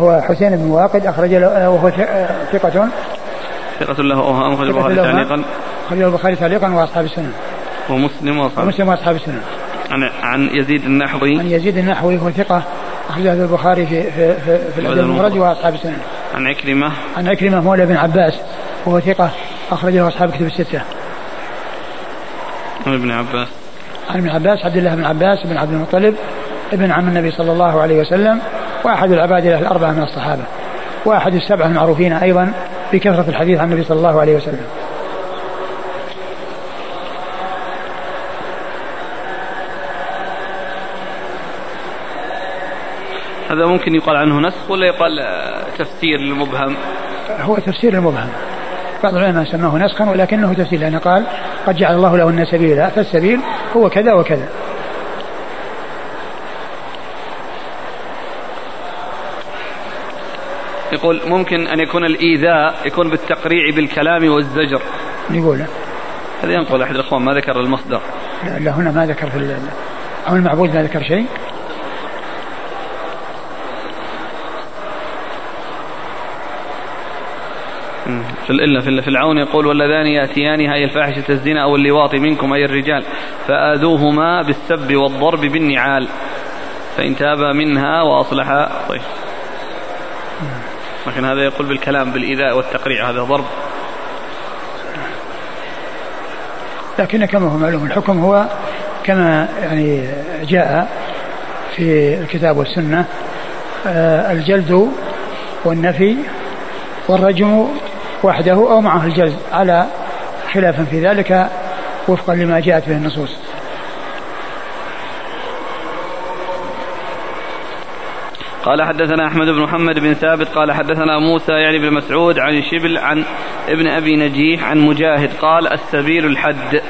هو حسين بن واقد أخرج له وهو ثقة. ثقة له أوهام أخرج البخاري تعليقا. أخرج البخاري تعليقا وأصحاب السنن ومسلم وأصحاب ومسلم وأصحاب السنن عن عن يزيد النحوي. عن يزيد النحوي هو ثقة أخرجه البخاري في في في, في الأدب المفرد وأصحاب السنن عن عكرمة. عن عكرمة مولى بن عباس وهو ثقة أخرجه أصحاب كتب الستة. عن ابن عباس. عن ابن عباس عبد الله بن عباس بن عبد المطلب ابن عم النبي صلى الله عليه وسلم وأحد العبادلة الأربعة من الصحابة وأحد السبعة المعروفين أيضا بكثرة الحديث عن النبي صلى الله عليه وسلم. هذا ممكن يقال عنه نسخ ولا يقال تفسير المبهم هو تفسير المبهم بعض العلماء سماه نسخا ولكنه تفسير لأنه قال قد جعل الله لهن سبيلا فالسبيل هو كذا وكذا. يقول ممكن أن يكون الإيذاء يكون بالتقريع بالكلام والزجر. يقول. هذا ينقل أحد الأخوان ما ذكر المصدر. لا, لا هنا ما ذكر في أو المعبود ما ذكر شيء؟ في الإلا في العون يقول واللذان يأتيان هاي الفاحشة الزنا أو اللواط منكم أي الرجال فآذوهما بالسب والضرب بالنعال. فإن تابا منها وأصلحا طيب. لكن هذا يقول بالكلام بالإيذاء والتقريع هذا ضرب. لكن كما هو معلوم الحكم هو كما يعني جاء في الكتاب والسنة آه، الجلد والنفي والرجم وحده أو معه الجلد على خلاف في ذلك وفقا لما جاءت به النصوص. قال حدثنا أحمد بن محمد بن ثابت قال حدثنا موسى يعني بن مسعود عن شبل عن ابن أبي نجيح عن مجاهد قال السبيل الحد.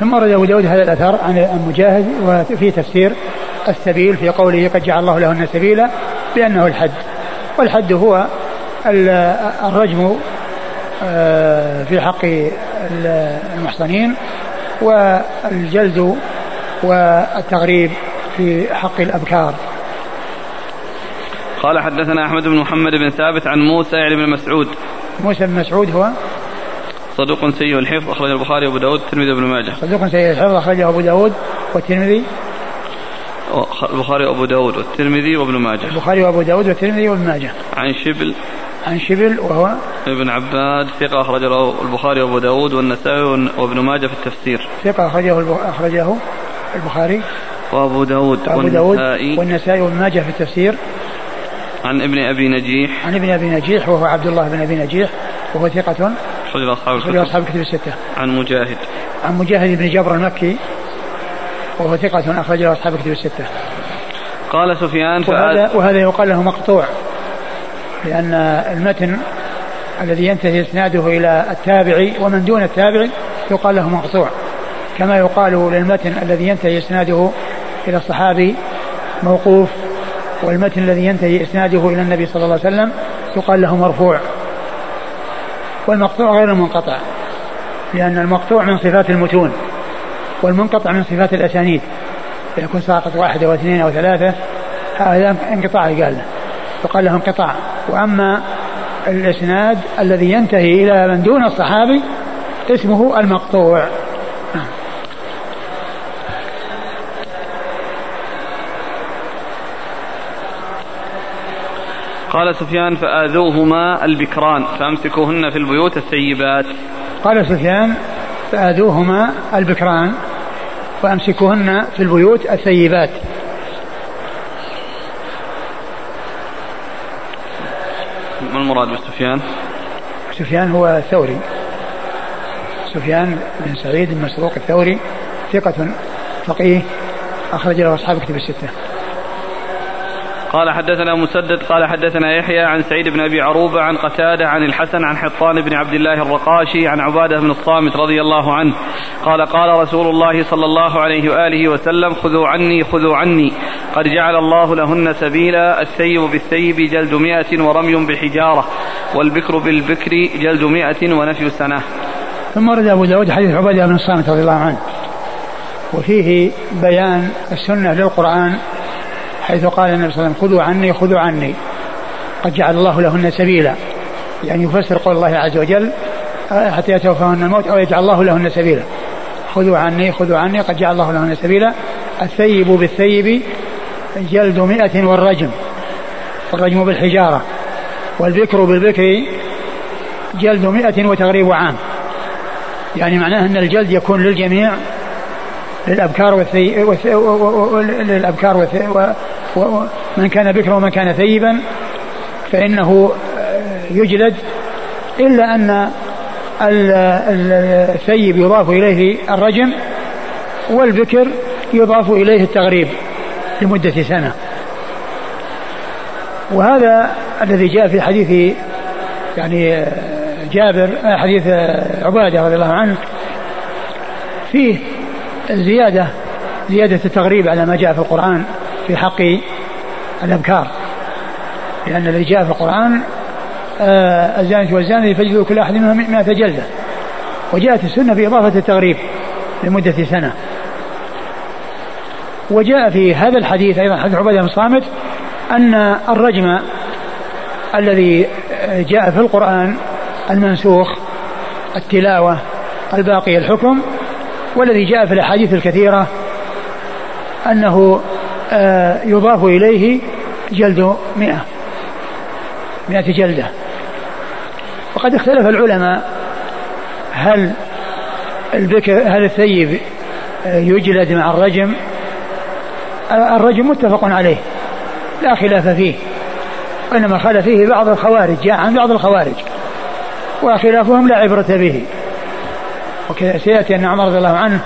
ثم ورد أبو داود هذا الأثر عن مجاهد وفي تفسير السبيل في قوله قد جعل الله لهن سبيلا بأنه الحد. والحد هو الرجم آه، في حق المحصنين والجلد والتغريب في حق الأبكار. قال حدثنا أحمد بن محمد بن ثابت عن موسى يعني بن مسعود. موسى بن مسعود هو؟ صدوق سيء الحفظ اخرج البخاري وأبو داود والترمذي وابن ماجه. صدوق سيء الحفظ أخرجه أبو داود والترمذي. البخاري وأبو داود والترمذي وابن ماجه. البخاري وأبو داود والترمذي وابن ماجه. عن شبل. عن شبل وهو؟ ابن عباد ثقة أخرج له البخاري وأبو داود والنسائي وابن ماجه في التفسير. ثقة أخرجه أخرجه البخاري. وأبو داود وأبو داود والنسائي وابن ماجه في التفسير. عن ابن أبي نجيح. عن ابن أبي نجيح وهو عبد الله بن أبي نجيح وهو ثقة أخرج أصحاب الكتب. أصحاب الكتب الستة. عن مجاهد. عن مجاهد بن جبر المكي وهو ثقة أخرج أصحاب الكتب الستة. قال سفيان وهذا, وهذا يقال له مقطوع لأن المتن الذي ينتهي إسناده إلى التابع ومن دون التابع يقال له مقطوع كما يقال للمتن الذي ينتهي إسناده إلى الصحابي موقوف والمتن الذي ينتهي إسناده إلى النبي صلى الله عليه وسلم يقال له مرفوع. والمقطوع غير المنقطع لأن المقطوع من صفات المتون والمنقطع من صفات الأسانيد. يكون ساقط واحدة واثنين أو ثلاثة هذا انقطاع يقال له يقال له انقطاع. وأما الإسناد الذي ينتهي إلى من دون الصحابي اسمه المقطوع. قال سفيان فآذوهما البكران فأمسكوهن في البيوت الثيبات. قال سفيان فآذوهما البكران فأمسكوهن في البيوت الثيبات. ما المراد بسفيان؟ سفيان هو الثوري. سفيان بن سعيد بن مسروق الثوري ثقة فقيه أخرج له أصحاب كتب الستة. قال حدثنا مسدد قال حدثنا يحيى عن سعيد بن أبي عروبة عن قتادة عن الحسن عن حطان بن عبد الله الرقاشي عن عبادة بن الصامت رضي الله عنه. قال قال رسول الله صلى الله عليه وآله وسلم خذوا عني خذوا عني قد جعل الله لهن سبيلا الثيب بالثيب جلد مئة ورمي بحجارة والبكر بالبكر جلد مئة ونفي سنة. ثم ورد أبو داود حديث عبادة بن الصامت رضي الله عنه. وفيه بيان السنة للقرآن حيث قال النبي صلى الله عليه وسلم خذوا عني خذوا عني. قد جعل الله لهن سبيلا. يعني يفسر قول الله عز وجل حتى يتوفاهن الموت أو يجعل الله لهن سبيلا. خذوا عني خذوا عني قد جعل الله لهن سبيلا. الثيب بالثيب جلد مئة والرجم والرجم بالحجارة والبكر بالبكر جلد مئة وتغريب عام. يعني معناه أن الجلد يكون للجميع للأبكار والثي... للأبكار والثي... ومن كان بكرا ومن كان ثيبا فإنه يجلد إلا أن الثيب يضاف إليه الرجم والبكر يضاف إليه التغريب لمدة سنة. وهذا الذي جاء في حديث يعني جابر حديث عبادة رضي الله عنه فيه زيادة زيادة التغريب على ما جاء في القرآن في حق الأبكار. لأن الذي جاء في القرآن آه الزانية والزاني فجلدوا كل أحد منهم مئة جلدة. وجاءت السنة في إضافة التغريب لمدة سنة. وجاء في هذا الحديث أيضا حديث عبادة بن صامت أن الرجم الذي جاء في القرآن المنسوخ التلاوة الباقي الحكم والذي جاء في الأحاديث الكثيرة أنه آه، يضاف إليه جلد مئة مئة جلدة. وقد اختلف العلماء هل البكر هل الثيب آه، يجلد مع الرجم؟ آه، الرجم متفق عليه لا خلاف فيه. وإنما خالف فيه بعض الخوارج جاء عن بعض الخوارج وخلافهم لا عبرة به. وكذا سيأتي أن عمر رضي الله عنه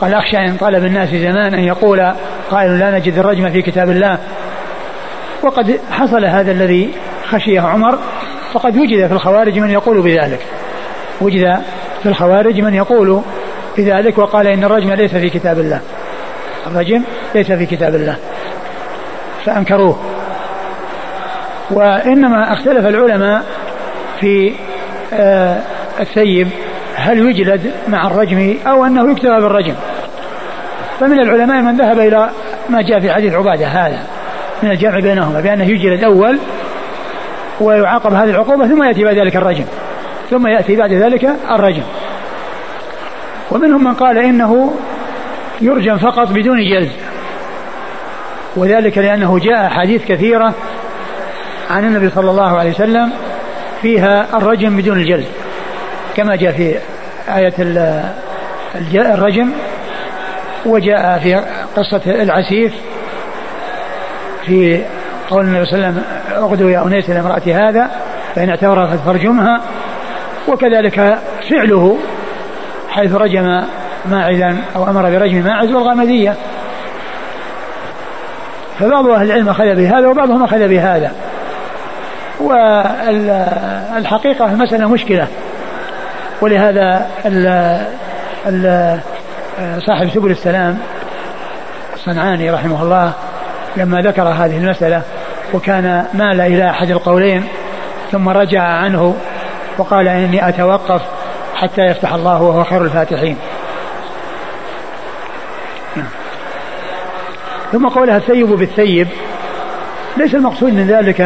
قال أخشى إن طلب الناس زمان أن يقول قائل لا نجد الرجم في كتاب الله. وقد حصل هذا الذي خشيه عمر فقد وجد في الخوارج من يقول بذلك. وجد في الخوارج من يقول بذلك وقال إن الرجم ليس في كتاب الله. الرجم ليس في كتاب الله. فأنكروه. وإنما اختلف العلماء في آه الثيب هل يجلد مع الرجم أو أنه يكتفى بالرجم؟ فمن العلماء من ذهب إلى ما جاء في حديث عبادة هذا من الجمع بينهما بأنه يجلد أول ويعاقب هذه العقوبة ثم يأتي بعد ذلك الرجم ثم يأتي بعد ذلك الرجم. ومنهم من قال إنه يرجم فقط بدون جلد وذلك لأنه جاء حديث كثيرة عن النبي صلى الله عليه وسلم فيها الرجم بدون الجلد. كما جاء في آية الرجم وجاء في قصة العسيف في قول النبي صلى الله عليه وسلم اغدوا يا أنيس إلى امرأة هذا فإن اعتبرت فارجمها وكذلك فعله حيث رجم ماعزا أو أمر برجم ماعز والغامدية. فبعض أهل العلم أخذ بهذا وبعضهم أخذ بهذا. والحقيقة المسألة مشكلة. ولهذا ال ال صاحب سبل السلام الصنعاني رحمه الله لما ذكر هذه المسألة وكان مال إلى أحد القولين ثم رجع عنه وقال إني أتوقف حتى يفتح الله وهو خير الفاتحين. ثم قولها الثيب بالثيب. ليس المقصود من ذلك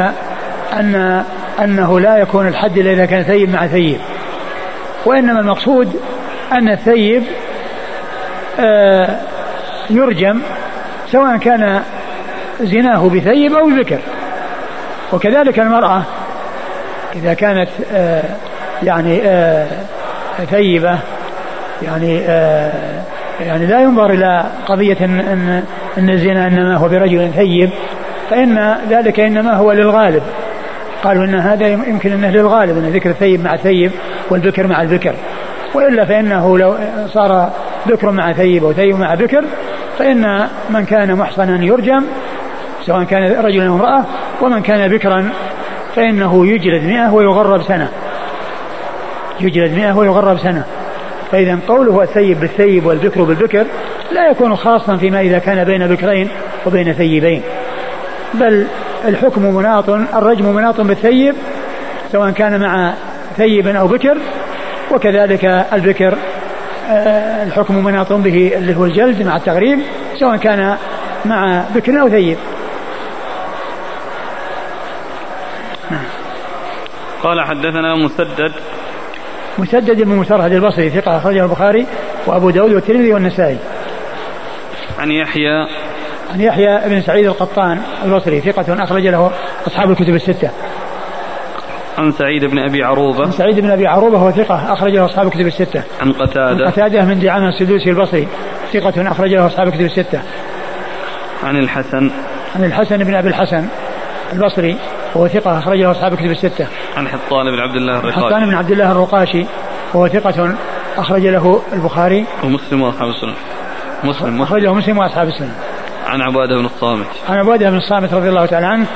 أن أنه لا يكون الحد إلا إذا كان ثيب مع ثيب. وإنما المقصود أن الثيب آه، يرجم سواء كان زناه بثيب أو بذكر وكذلك المرأة إذا كانت آه، يعني آه، ثيبة يعني يعني لا ينظر إلى قضية أن أن الزنا إنما هو برجل ثيب فإن ذلك إنما هو للغالب. قالوا إن هذا يمكن إنه للغالب إن ذكر الثيب مع الثيب والبكر مع البكر وإلا فإنه لو صار بكر مع ثيب أو ثيب مع بكر فإن من كان محصنا يرجم سواء كان رجلا أو امرأة ومن كان بكرا فإنه يجلد مئة ويغرب سنة. يجلد مئة ويغرب سنة. فإذا قوله الثيب بالثيب والبكر بالبكر لا يكون خاصا فيما إذا كان بين بكرين وبين ثيبين. بل الحكم مناط الرجم مناط بالثيب سواء كان مع ثيب أو بكر وكذلك البكر آه، الحكم مناط به اللي هو الجلد مع التغريب سواء كان مع بكر أو ثيب. قال حدثنا مسدد. مسدد بن مسرهد البصري ثقة أخرجه البخاري وأبو داود والترمذي والنسائي. عن يحيى. عن يحيى بن سعيد القطان البصري ثقة أخرج له أصحاب الكتب الستة. عن سعيد بن أبي عروبة. عن سعيد بن أبي عروبة هو ثقة اخرج له أصحاب الكتب الستة. عن قتادة. عن قتادة من دعامه السدوسي البصري. ثقة اخرج له أصحاب الكتب الستة. عن الحسن. عن الحسن بن أبي الحسن البصري وهو ثقة اخرج له أصحاب الكتب الستة. عن حطان بن عبد الله الرقاشي. حطان بن عبد الله الرقاشي وهو ثقة أخرج له البخاري. ومسلم وأصحاب السنن. مسلم. أخرجه مسلم وأصحاب السنن. عن عبادة بن الصامت. عن عبادة بن الصامت رضي الله تعالى عنه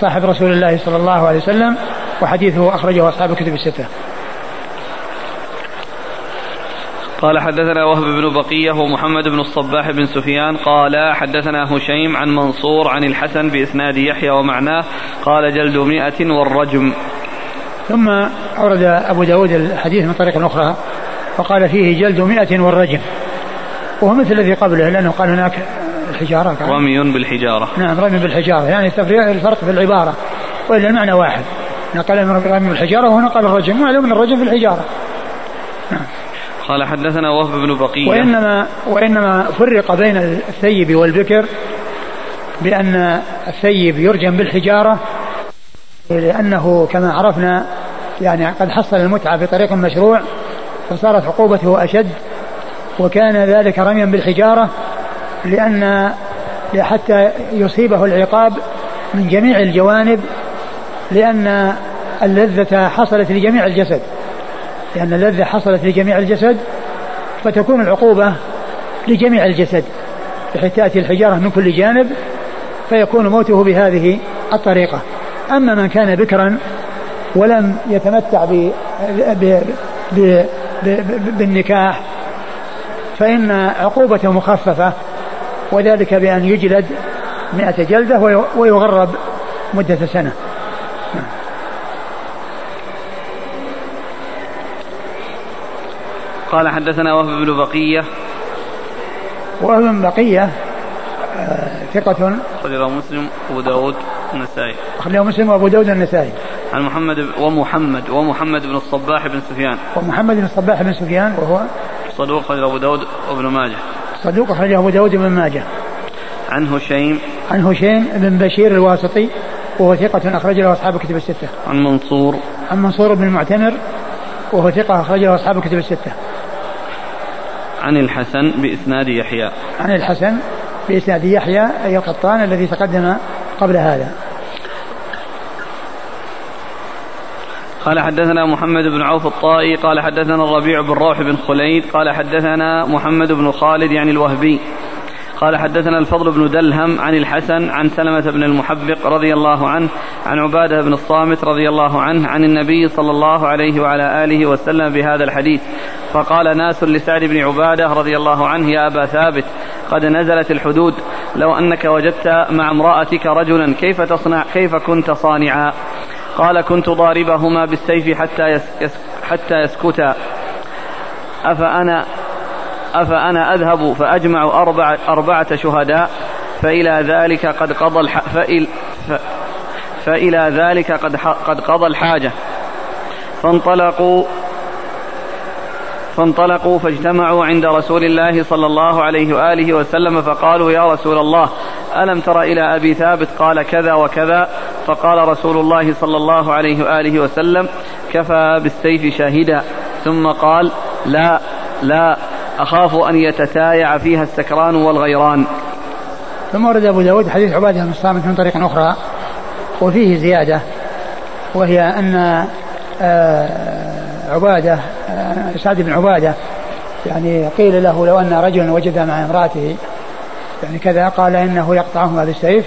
صاحب رسول الله صلى الله عليه وسلم وحديثه أخرجه أصحاب الكتب الستة. قال حدثنا وهب بن بقية ومحمد بن الصباح بن سفيان. قال حدثنا هشيم عن منصور عن الحسن بإسناد يحيى ومعناه. قال جلد مئة والرجم. ثم أورد أبو داود الحديث من طريق أخرى وقال فيه جلد مئة والرجم. وهو مثل الذي قبله لأنه قال هناك الحجارة رمي بالحجارة. نعم رمي بالحجارة. يعني الفرق في العبارة وإلا المعنى واحد. نقل من رمي بالحجارة وهنا قال الرجم معلوم من الرجم في الحجارة. قال حدثنا وهب بن بقية وإنما وإنما فرق بين الثيب والبكر بأن الثيب يرجم بالحجارة لأنه كما عرفنا يعني قد حصل المتعة بطريق مشروع فصارت عقوبته أشد وكان ذلك رميا بالحجارة لأن حتى يصيبه العقاب من جميع الجوانب لأن اللذة حصلت لجميع الجسد. لأن اللذة حصلت لجميع الجسد فتكون العقوبة لجميع الجسد بحيث تأتي الحجارة من كل جانب فيكون موته بهذه الطريقة. أما من كان بكرا ولم يتمتع ب... ب... ب... بالنكاح فإن عقوبته مخففة وذلك بأن يجلد مئة جلدة ويغرب مدة سنة. قال حدثنا وهب بن بقية. وهب بن بقية آه، ثقة. أخرجه مسلم وأبو داود النسائي أخرجه مسلم وأبو داود النسائي عن محمد ومحمد ومحمد بن الصباح بن سفيان. ومحمد بن الصباح بن سفيان وهو صدوق أخرجه أبو داود وابن ماجه. صدوق أخرجه أبو داود وابن ماجه. عن هشيم. عن هشيم بن بشير الواسطي وهو ثقة أخرج له أصحاب الكتب الستة. عن منصور عن منصور بن المعتمر وهو ثقة أخرج له أصحاب الكتب الستة. عن الحسن بإسناد يحيى. عن الحسن بإسناد يحيى أي القطان الذي تقدم قبل هذا. قال حدثنا محمد بن عوف الطائي قال حدثنا الربيع بن روح بن خليد قال حدثنا محمد بن خالد يعني الوهبي قال حدثنا الفضل بن دلهم عن الحسن عن سلمة بن المحبق رضي الله عنه عن عبادة بن الصامت رضي الله عنه عن النبي صلى الله عليه وعلى آله وسلم بهذا الحديث. فقال ناس لسعد بن عبادة رضي الله عنه يا أبا ثابت قد نزلت الحدود لو أنك وجدت مع امرأتك رجلا كيف تصنع كيف كنت صانعا؟ قال كنت ضاربهما بالسيف حتى يس حتى يسكتا. أفأنا أفأنا أذهب فأجمع أربعة, أربعة شهداء فإلى ذلك قد قضى الح... فإل... ف... فإلى ذلك قد ح... قد قضى الحاجة. فانطلقوا فانطلقوا فاجتمعوا عند رسول الله صلى الله عليه وآله وسلم فقالوا يا رسول الله ألم تر إلى أبي ثابت قال كذا وكذا؟ فقال رسول الله صلى الله عليه وآله وسلم كفى بالسيف شاهدا ثم قال لا لا أخاف أن يتتايع فيها السكران والغيران. ثم ورد أبو داود حديث عبادة بن الصامت من طريق أخرى وفيه زيادة وهي أن آه، عبادة آه، سعد بن عبادة يعني قيل له لو أن رجلا وجد مع امرأته يعني كذا قال إنه يقطعهما بالسيف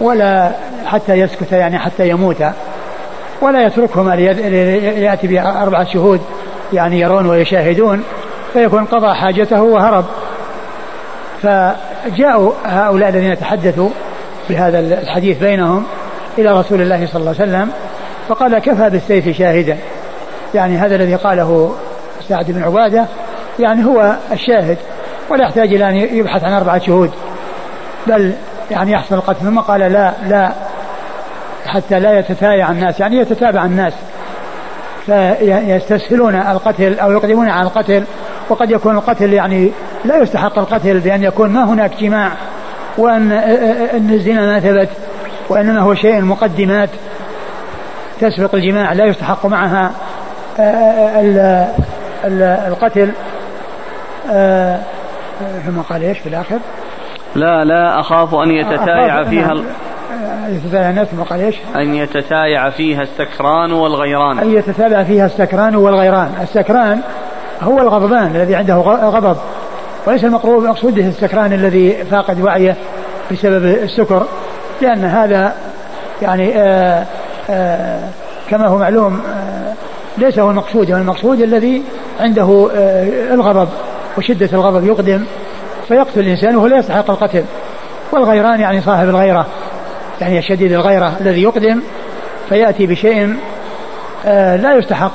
ولا حتى يسكت يعني حتى يموت ولا يتركهما ليأتي بأربعة شهود يعني يرون ويشاهدون. فيكون قضى حاجته وهرب. فجاءوا هؤلاء الذين تحدثوا بهذا الحديث بينهم إلى رسول الله صلى الله عليه وسلم فقال كفى بالسيف شاهدا. يعني هذا الذي قاله سعد بن عبادة يعني هو الشاهد ولا يحتاج إلى أن يبحث عن أربعة شهود. بل يعني يحصل القتل ثم قال لا لا حتى لا يتتايع الناس. يعني يتتابع الناس فيستسهلون القتل أو يقدمون على القتل وقد يكون القتل يعني لا يستحق القتل بأن يكون ما هناك جماع وأن أن الزنا ما ثبت وإنما هو شيء مقدمات تسبق الجماع لا يستحق معها القتل ثم قال إيش في الآخر؟ لا لا أخاف أن يتتايع فيها يتتابع الناس ثم قال إيش؟ أن يتتايع فيها السكران والغيران أن يتتابع فيها السكران والغيران السكران هو الغضبان الذي عنده غضب. وليس المقصود به السكران الذي فاقد وعيه بسبب السكر لأن هذا يعني آآ آآ كما هو معلوم ليس هو المقصود المقصود الذي عنده الغضب وشدة الغضب يقدم فيقتل الإنسان وهو لا يستحق القتل. والغيران يعني صاحب الغيرة يعني شديد الغيرة الذي يقدم فيأتي بشيء آه لا يستحق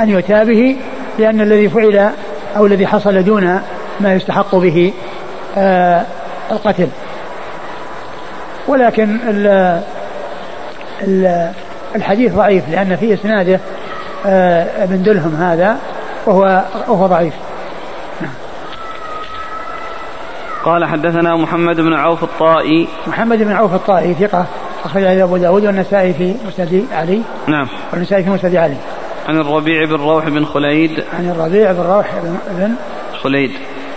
أن يؤتى به لأن الذي فعل أو الذي حصل دون ما يستحق به آه القتل. ولكن ال ال الحديث ضعيف لأن في إسناده آه ابن دلهم هذا وهو وهو ضعيف. قال حدثنا محمد بن عوف الطائي. محمد بن عوف الطائي ثقة أخرج له أبو داود والنسائي في مسند علي. نعم. والنسائي في مسند علي. عن الربيع بن روح بن خليد. عن الربيع بن روح بن خليد.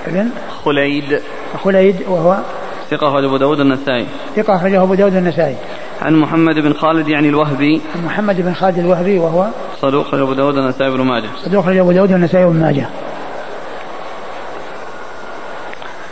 بن خليد. خليد وهو ثقة أبو داود النسائي. ثقة أخرجه أبو داود النسائي. عن محمد بن خالد يعني الوهبي. عن محمد بن خالد الوهبي وهو صدوق أبو داود النسائي بن ماجه. صدوق أبو داود النسائي بن ماجه.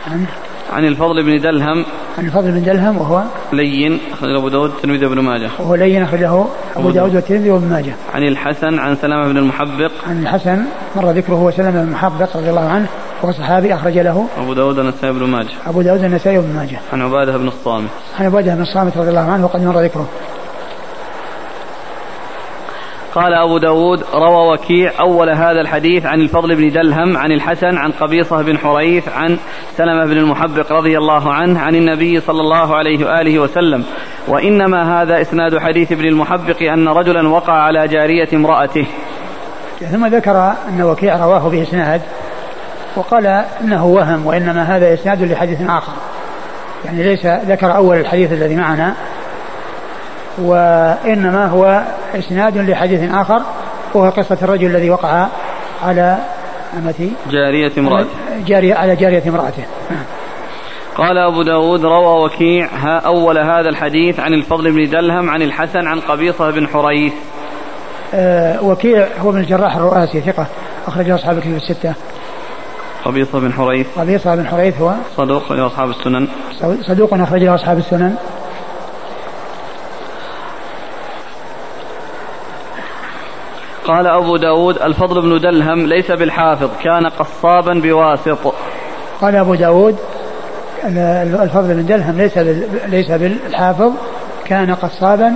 عن عن الفضل بن دلهم. عن الفضل بن دلهم وهو لين أخرجه أبو داود الترمذي وابن ماجه. وهو لين أخرجه أبو داود والترمذي وابن ماجه. عن الحسن عن سلامة بن المحبق. عن الحسن مر ذكره هو سلامة بن المحبق رضي الله عنه وهو صحابي أخرج له أبو داود النسائي بن ماجه. أبو داود النسائي وابن ماجه. عن عبادة بن الصامت. عن عبادة بن الصامت رضي الله عنه وقد مر ذكره. قال أبو داود روى وكيع أول هذا الحديث عن الفضل بن دلهم عن الحسن عن قبيصة بن حريث عن سلمة بن المحبق رضي الله عنه عن النبي صلى الله عليه وآله وسلم. وإنما هذا إسناد حديث ابن المحبق أن رجلا وقع على جارية امرأته. ثم ذكر أن وكيع رواه بإسناد وقال إنه وهم وإنما هذا إسناد لحديث آخر. يعني ليس ذكر أول الحديث الذي معنا وإنما هو إسناد لحديث آخر وهو قصة الرجل الذي وقع على أمتي جارية امرأته. جارية على جارية امرأته. قال أبو داود روى وكيع ها أول هذا الحديث عن الفضل بن دلهم عن الحسن عن قبيصة بن حريث. أه وكيع هو من الجراح الرؤاسي ثقة أخرج أصحاب الكتب الستة. قبيصة بن حريث. قبيصة بن حريث هو صدوق لأصحاب السنن. صدوق أخرج أصحاب السنن. قال أبو داود الفضل بن دلهم ليس بالحافظ كان قصابا بواسط. قال أبو داود الفضل بن دلهم ليس ليس بالحافظ كان قصابا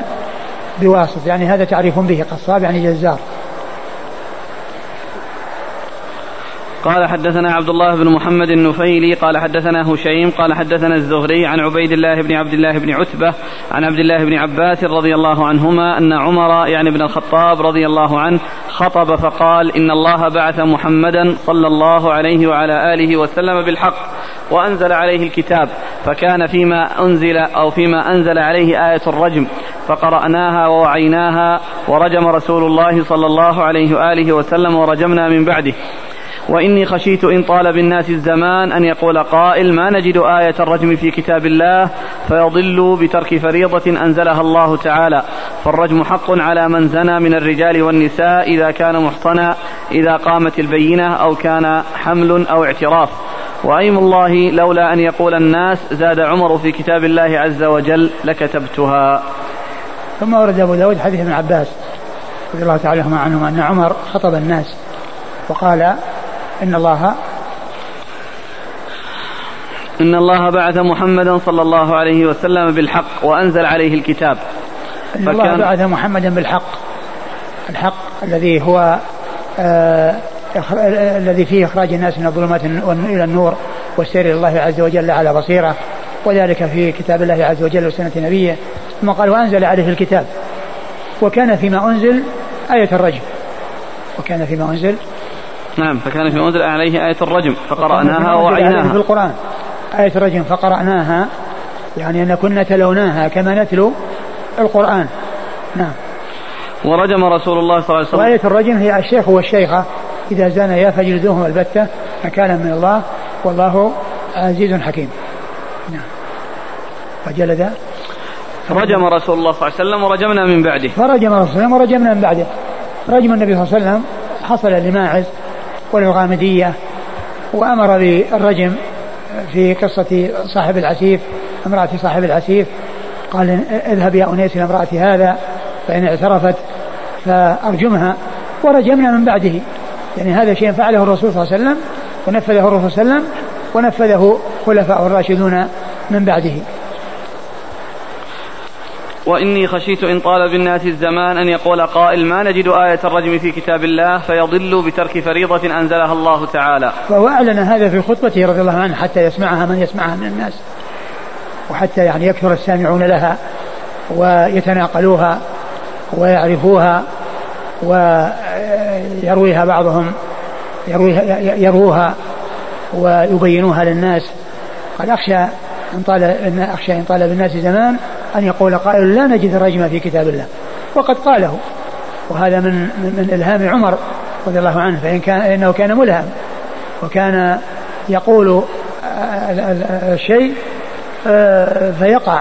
بواسط. يعني هذا تعريف به قصاب يعني جزار. قال حدثنا عبد الله بن محمد النفيلي قال حدثنا هشيم قال حدثنا الزهري عن عبيد الله بن عبد الله بن عتبة عن عبد الله بن عباس رضي الله عنهما أن عمر يعني بن الخطاب رضي الله عنه خطب فقال إن الله بعث محمدا صلى الله عليه وعلى آله وسلم بالحق وأنزل عليه الكتاب فكان فيما أنزل أو فيما أنزل عليه آية الرجم فقرأناها ووعيناها ورجم رسول الله صلى الله عليه وآله وسلم ورجمنا من بعده وإني خشيت إن طال بالناس الزمان أن يقول قائل ما نجد آية الرجم في كتاب الله فيضل بترك فريضة أنزلها الله تعالى. فالرجم حق على من زنى من الرجال والنساء إذا كان محصنا إذا قامت البينة أو كان حمل أو اعتراف. وأيم الله لولا أن يقول الناس زاد عمر في كتاب الله عز وجل لكتبتها. ثم ورد أبو داود حديث ابن عباس رضي الله تعالى عنهما أن عمر خطب الناس وقال إن الله إن الله بعث محمدا صلى الله عليه وسلم بالحق وأنزل عليه الكتاب. إن الله بعث محمدا بالحق. الحق الذي هو آه الذي فيه إخراج الناس من الظلمات إلى النور والسير إلى الله عز وجل على بصيرة. وذلك في كتاب الله عز وجل وسنة نبيه. ثم قال وأنزل عليه الكتاب. وكان فيما أنزل آية الرجم. وكان فيما أنزل نعم فكان فيما أنزل عليه آية الرجم فقرأناها ووعيناها. في القرآن. آية الرجم فقرأناها يعني أن كنا تلوناها كما نتلو القرآن. نعم. ورجم رسول الله صلى الله عليه وسلم. وآية الرجم هي الشيخ والشيخة. إذا زانيا فاجلدوهم البتة نكالا من الله والله عزيز حكيم. نعم. فجلد. رجم رسول الله صلى الله عليه وسلم ورجمنا من بعده. فرجم رسول الله ورجمنا من بعده. رجم النبي صلى الله عليه وسلم حصل لماعز. والغامدية وأمر بالرجم في قصة صاحب العسيف امرأة صاحب العسيف. قال اذهب يا أنيس إلى امرأة هذا فإن اعترفت فأرجمها. ورجمنا من بعده. يعني هذا شيء فعله الرسول صلى الله عليه وسلم ونفذه الرسول صلى الله عليه وسلم ونفذه خلفاء الراشدون من بعده. وإني خشيت إن طال بالناس الزمان أن يقول قائل ما نجد آية الرجم في كتاب الله فيضل بترك فريضة أنزلها الله تعالى. فهو أعلن هذا في خطبته رضي الله عنه حتى يسمعها من يسمعها من الناس. وحتى يعني يكثر السامعون لها ويتناقلوها ويعرفوها ويرويها بعضهم يرويها يروها ويبينوها للناس. قد أخشى إن طال أخشى إن طال بالناس زمان أن يقول قائل لا نجد الرجم في كتاب الله وقد قاله. وهذا من من إلهام عمر رضي الله عنه فإن كان إنه كان ملهم. وكان يقول الشيء آه، فيقع.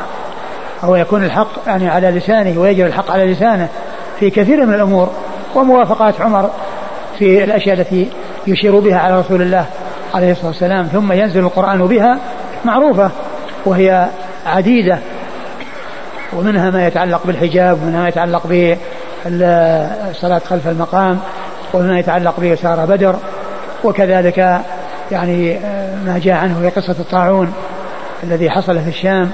أو يكون الحق يعني على لسانه ويجري الحق على لسانه في كثير من الأمور. وموافقات عمر في الأشياء التي يشير بها على رسول الله عليه الصلاة والسلام ثم ينزل القرآن بها معروفة وهي عديدة. ومنها ما يتعلق بالحجاب ومنها ما يتعلق بالصلاة خلف المقام وما يتعلق بسارة بدر وكذلك يعني ما جاء عنه في قصة الطاعون الذي حصل في الشام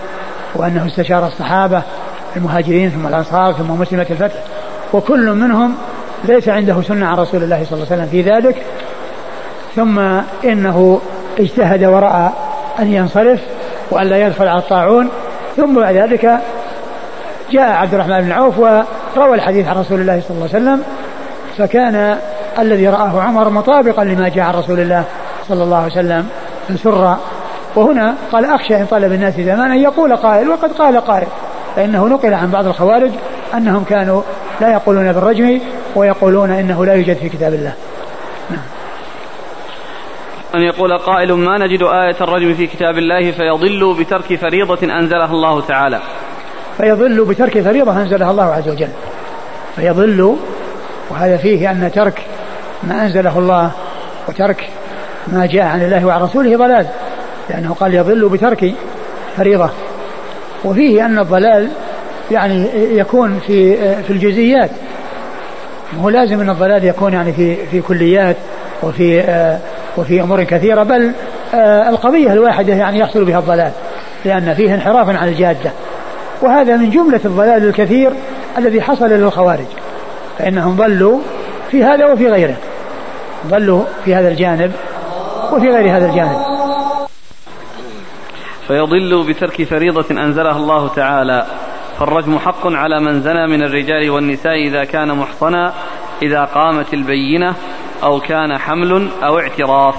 وأنه استشار الصحابة المهاجرين ثم الأنصار ثم مسلمة الفتح وكل منهم ليس عنده سنة عن رسول الله صلى الله عليه وسلم في ذلك ثم إنه اجتهد ورأى أن ينصرف وأن لا يدخل على الطاعون ثم بعد ذلك جاء عبد الرحمن بن عوف وروى الحديث عن رسول الله صلى الله عليه وسلم فكان الذي رآه عمر مطابقا لما جاء عن رسول الله صلى الله عليه وسلم فسر وهنا قال أخشى إن طلب الناس زمان أن يقول قائل وقد قال قائل فإنه نقل عن بعض الخوارج أنهم كانوا لا يقولون بالرجم ويقولون إنه لا يوجد في كتاب الله. أن يقول قائل ما نجد آية الرجم في كتاب الله فيضل بترك فريضة أنزلها الله تعالى فيضل بترك فريضة أنزلها الله عز وجل. فيضل وهذا فيه أن ترك ما أنزله الله وترك ما جاء عن الله وعن رسوله ضلال لأنه قال يضل بترك فريضة. وفيه أن الضلال يعني يكون في في الجزئيات. هو لازم أن الضلال يكون يعني في في كليات وفي وفي أمور كثيرة بل القضية الواحدة يعني يحصل بها الضلال لأن فيه انحراف عن الجادة. وهذا من جملة الضلال الكثير الذي حصل للخوارج. فإنهم ضلوا في هذا وفي غيره. ضلوا في هذا الجانب وفي غير هذا الجانب. فيضل بترك فريضة أنزلها الله تعالى. فالرجم حق على من زنى من الرجال والنساء إذا كان محصنا إذا قامت البينة أو كان حمل أو اعتراف.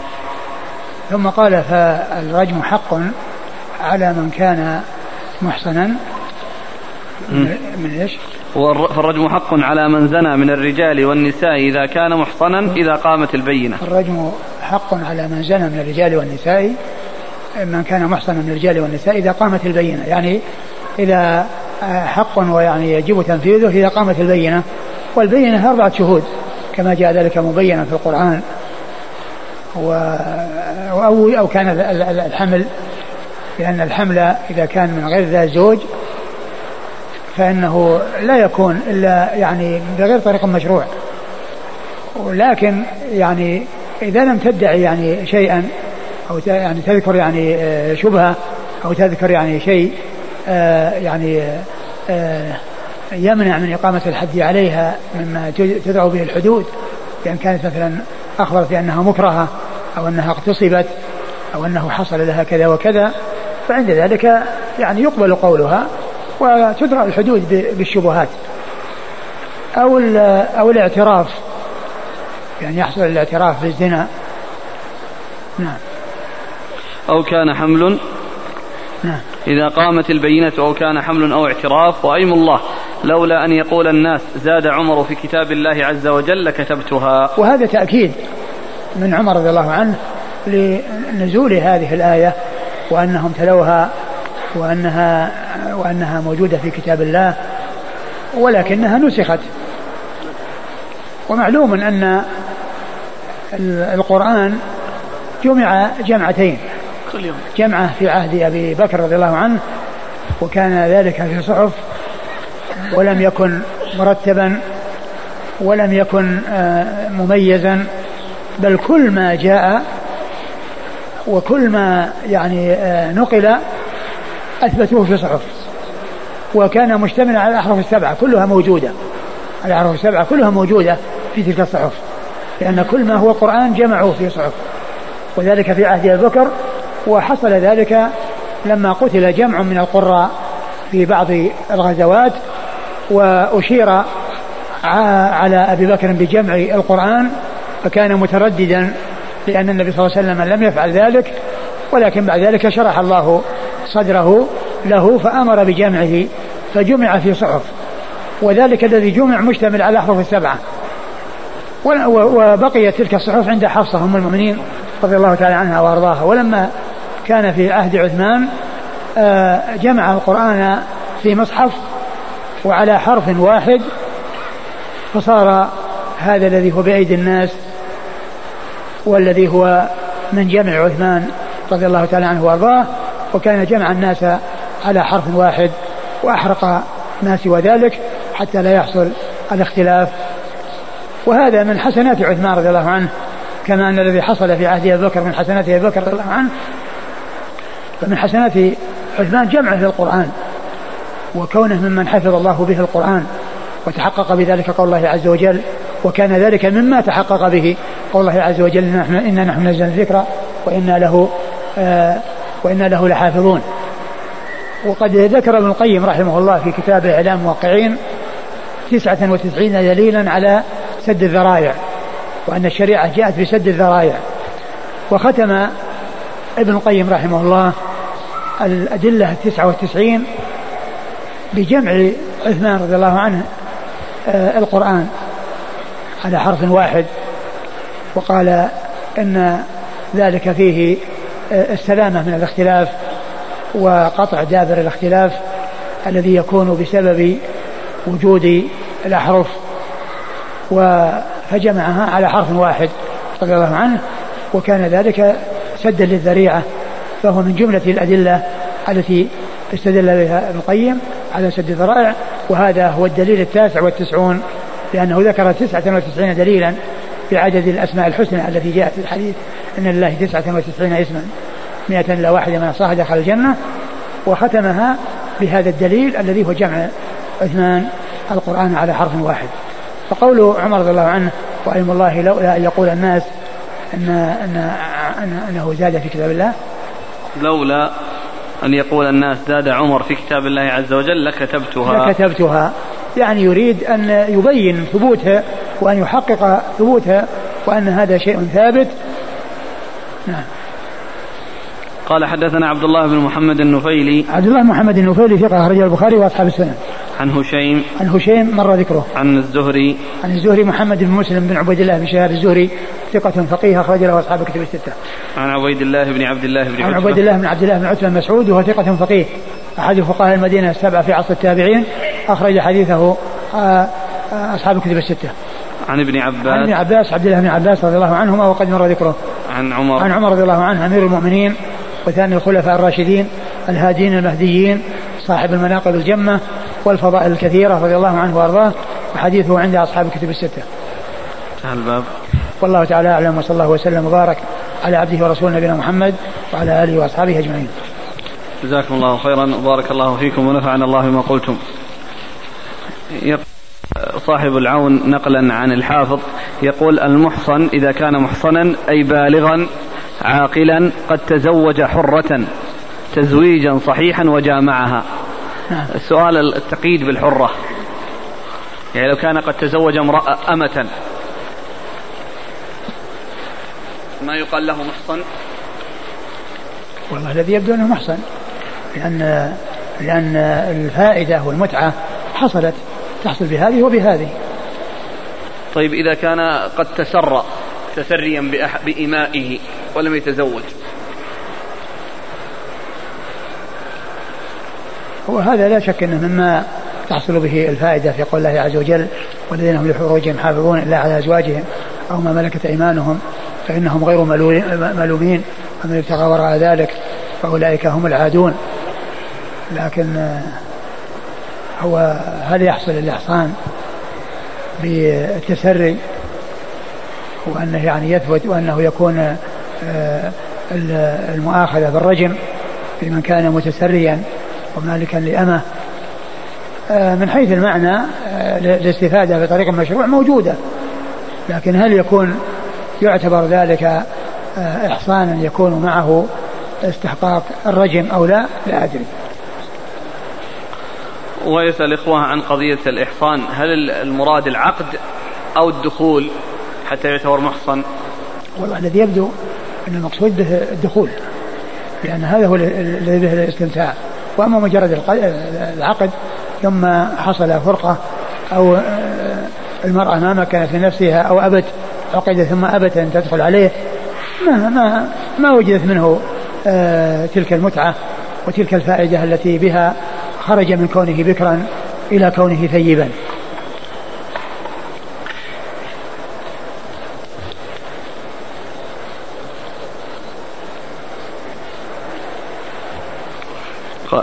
ثم قال فالرجم حق على من كان محصنا من إيش؟ فالرجم حق على من زنى من الرجال والنساء إذا كان محصنا إذا قامت البينة. الرجم حق على من زنى من الرجال والنساء من كان محصنا من الرجال والنساء إذا قامت البينة. يعني إذا حق ويعني يجب تنفيذه إذا قامت البينة. والبينة أربعة شهود كما جاء ذلك مبينا في القرآن. و أو أو كان الحمل لأن الحمل إذا كان من غير ذا زوج فإنه لا يكون إلا يعني بغير طريق مشروع. ولكن يعني إذا لم تدعي يعني شيئا أو يعني تذكر يعني آه، شبهة أو تذكر يعني شيء آه، يعني آه، يمنع من إقامة الحد عليها مما تدعو به الحدود. بأن كانت مثلا أخبرت بأنها مكرهة أو أنها اغتصبت أو أنه حصل لها كذا وكذا فعند ذلك يعني يقبل قولها. وتدرى الحدود بالشبهات أو أو الاعتراف. يعني يحصل الاعتراف بالزنا نعم. أو كان حمل. نعم. إذا قامت البينة أو كان حمل أو اعتراف وأيم الله لولا أن يقول الناس زاد عمر في كتاب الله عز وجل لكتبتها وهذا تأكيد من عمر رضي الله عنه لنزول هذه الآية وأنهم تلوها وأنها وأنها موجودة في كتاب الله ولكنها نسخت. ومعلوم أن القرآن جمع جمعتين. كل يوم. جمعة في عهد أبي بكر رضي الله عنه وكان ذلك في صحف ولم يكن مرتبا ولم يكن آه، مميزا بل كل ما جاء وكل ما يعني آه، نقل أثبتوه في صحف. وكان مشتملا على الأحرف السبعة كلها موجودة. الأحرف السبعة كلها موجودة في تلك الصحف لأن كل ما هو قرآن جمعوه في صحف. وذلك في عهد أبي بكر وحصل ذلك لما قتل جمع من القراء في بعض الغزوات وأشير على أبي بكر بجمع القرآن فكان مترددا لأن النبي صلى الله عليه وسلم لم يفعل ذلك ولكن بعد ذلك شرح الله صدره له فأمر بجمعه فجمع في صحف. وذلك الذي جمع مشتمل على الأحرف السبعة. وبقيت تلك الصحف عند حفصة أم المؤمنين رضي الله تعالى عنها وأرضاها. ولما كان في عهد عثمان آه، جمع القرآن في مصحف وعلى حرف واحد فصار هذا الذي هو بأيدي الناس والذي هو من جمع عثمان رضي الله تعالى عنه وأرضاه وكان جمع الناس على حرف واحد وأحرق ما سوى ذلك حتى لا يحصل الاختلاف. وهذا من حسنات عثمان رضي الله عنه كما أن الذي حصل في عهد أبي بكر من حسنات أبي بكر رضي الله عنه فمن حسنات عثمان جمعه للقران وكونه ممن حفظ الله به القرآن وتحقق بذلك قول الله عز وجل وكان ذلك مما تحقق به قول الله عز وجل إنا نحن نزلنا الذكر وإنا له آه وإنا له لحافظون. وقد ذكر ابن القيم رحمه الله في كتاب إعلام الموقعين تسعة وتسعين دليلا على سد الذرائع وأن الشريعة جاءت بسد الذرائع. وختم ابن القيم رحمه الله الأدلة التسعة والتسعين بجمع عثمان رضي الله عنه آه، القرآن على حرف واحد وقال إن ذلك فيه آه، السلامة من الاختلاف. وقطع دابر الاختلاف الذي يكون بسبب وجود الأحرف. فجمعها على حرف واحد رضي الله عنه وكان ذلك سدا للذريعة فهو من جملة الأدلة التي استدل بها ابن القيم على سد الذرائع وهذا هو الدليل التاسع والتسعون لأنه ذكر تسعة وتسعين دليلا في عدد الأسماء الحسنى التي جاءت في الحديث أن لله تسعة وتسعين اسما. مئة إلا واحدة من صاح دخل الجنة وختمها بهذا الدليل الذي هو جمع عثمان القرآن على حرف واحد. فقول عمر رضي الله عنه وأيم الله لولا أن يقول الناس أن أن أنه زاد في كتاب الله؟ لولا أن يقول الناس زاد عمر في كتاب الله عز وجل لكتبتها. لكتبتها. يعني يريد أن يبين ثبوتها وأن يحقق ثبوتها وأن هذا شيء ثابت. نعم. قال حدثنا عبد الله بن محمد النفيلي. عبد الله محمد النفيلي ثقة أخرجه البخاري وأصحاب السنن عن هشيم. عن هشيم مر ذكره. عن الزهري. عن الزهري محمد بن مسلم بن عبيد الله بن شهاب الزهري ثقة فقيه أخرج له أصحاب الكتب الستة. عن عبيد الله بن عبد الله بن عن عبيد الله بن عبد الله بن عتبة مسعود وهو ثقة فقيه. أحد فقهاء المدينة السبعة في عصر التابعين أخرج حديثه آه، أصحاب الكتب الستة. عن ابن عباس. عن ابن عباس عبد الله بن عباس رضي الله عنهما وقد مر ذكره. عن عمر. عن عمر رضي الله عنه أمير المؤمنين. وثاني الخلفاء الراشدين الهادين المهديين صاحب المناقب الجمة والفضائل الكثيرة رضي الله عنه وأرضاه وحديثه عند أصحاب الكتب الستة. انتهى الباب. والله تعالى أعلم وصلى الله وسلم وبارك على عبده ورسوله نبينا محمد وعلى آله وأصحابه أجمعين. جزاكم الله خيرا وبارك الله فيكم ونفعنا الله بما قلتم. صاحب العون نقلا عن الحافظ يقول المحصن إذا كان محصنا أي بالغا عاقلا قد تزوج حرة تزويجا صحيحا وجامعها. السؤال التقييد بالحرة. يعني لو كان قد تزوج امرأة أمة. ما يقال له محصن؟ والله الذي يبدو أنه محصن لأن لأن الفائدة والمتعة حصلت تحصل بهذه وبهذه. طيب إذا كان قد تسرى تسريا بإمائه ولم يتزوج. وهذا لا شك إنه مما تحصل به الفائدة في قول الله عز وجل والذين هم لفروجهم حافظون إلا على أزواجهم أو ما ملكت أيمانهم فإنهم غير ملومين ومن ابتغى وراء ذلك فأولئك هم العادون. لكن هو هل يحصل الإحصان بالتسري وانه يعني يثبت وأنه يكون آه، المؤاخذة بالرجم في من كان متسريا ومالكا لأمه. آه، من حيث المعنى آه، الاستفادة بطريق مشروع موجودة. لكن هل يكون يعتبر ذلك إحصانا يكون معه استحقاق الرجم أو لا؟ لا أدري. ويسأل إخوة عن قضية الإحصان. هل المراد العقد أو الدخول؟ حتى يعتبر محصن. والله الذي يبدو أن المقصود به الدخول لأن هذا هو الذي به الاستمتاع. وأما مجرد العقد ثم حصل فرقة أو آه، المرأة ما مكنت لنفسها أو أبت عقد ثم أبت أن تدخل عليه ما ما ما وجدت منه آه، تلك المتعة وتلك الفائدة التي بها خرج من كونه بكرا إلى كونه ثيبا.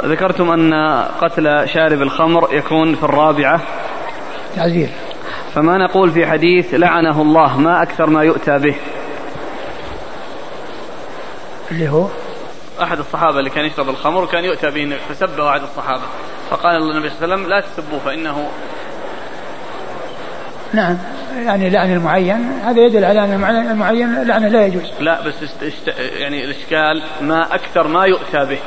ذكرتم أن قتل شارب الخمر يكون في الرابعة. تعزير. فما نقول في حديث لعنه الله ما أكثر ما يؤتى به. اللي هو؟ أحد الصحابة اللي كان يشرب الخمر وكان يؤتى به فسبه أحد الصحابة. فقال النبي صلى الله عليه وسلم لا تسبوه فإنه نعم. يعني لعن المعين هذا يدل على أن المعين لعنة لا يجوز. لا بس يعني الإشكال ما أكثر ما يؤتى به.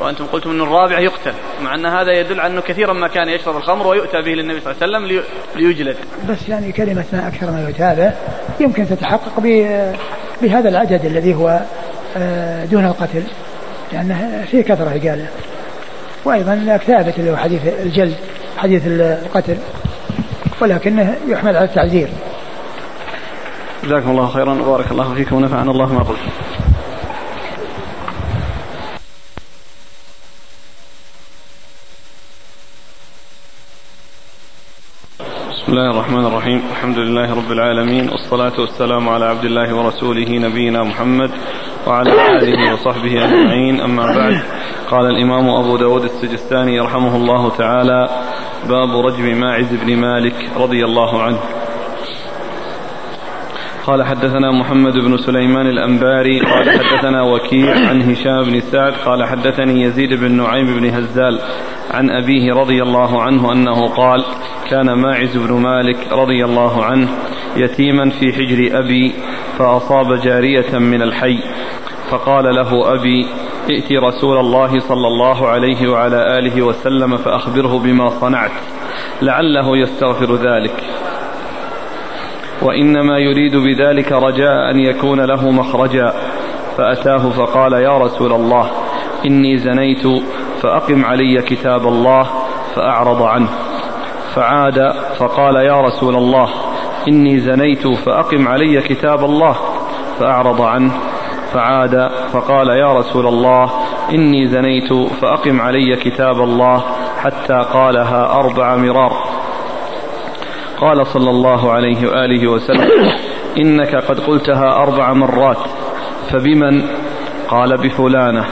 وأنتم قلتم أن الرابع يقتل مع أن هذا يدل على أنه كثيرا ما كان يشرب الخمر ويؤتى به للنبي صلى الله عليه وسلم ليجلد. بس يعني كلمة ما أكثر ما يؤتى به يمكن تتحقق بهذا العدد الذي هو آه، دون القتل لأنه في كثرة قاله وأيضا ثابت اللي هو حديث الجلد حديث القتل ولكنه يحمل على التعزير جزاكم الله خيرا وبارك الله فيكم ونفعنا الله ما قلت. بسم الله الرحمن الرحيم الحمد لله رب العالمين والصلاة والسلام على عبد الله ورسوله نبينا محمد وعلى آله وصحبه أجمعين أما بعد قال الإمام أبو داود السجستاني رحمه الله تعالى باب رجم ماعز بن مالك رضي الله عنه قال حدثنا محمد بن سليمان الأنباري قال حدثنا وكيع عن هشام بن سعد قال حدثني يزيد بن نعيم بن هزال عن أبيه رضي الله عنه أنه قال كان ماعز بن مالك رضي الله عنه يتيما في حجر أبي فأصاب جارية من الحي فقال له أبي ائت رسول الله صلى الله عليه وعلى آله وسلم فأخبره بما صنعت لعله يستغفر ذلك. وإنما يريد بذلك رجاء أن يكون له مخرجا. فأتاه فقال يا رسول الله إني زنيت فأقم علي كتاب الله فأعرض عنه. فعاد فقال يا رسول الله إني زنيت فأقم علي كتاب الله فأعرض عنه. فعاد فقال يا رسول الله إني زنيت فأقم علي كتاب الله حتى قالها أربع مرار. قال صلى الله عليه وآله وسلم إنك قد قلتها أربع مرات فبمن؟ قال بفلانة.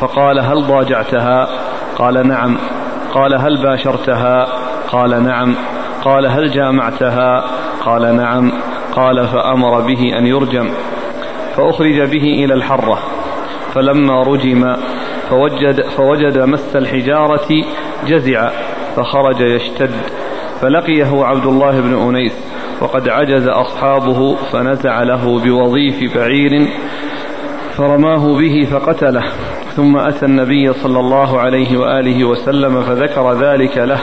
فقال هل ضاجعتها؟ قال نعم. قال هل باشرتها؟ قال نعم. قال هل جامعتها؟ قال نعم. قال فأمر به أن يرجم. فأخرج به إلى الحرة. فلما رجم فوجد, فوجد مس الحجارة جزع فخرج يشتد. فلقيه عبد الله بن أنيس وقد عجز أصحابه فنزع له بوظيف بعير فرماه به فقتله ثم أتى النبي صلى الله عليه وآله وسلم فذكر ذلك له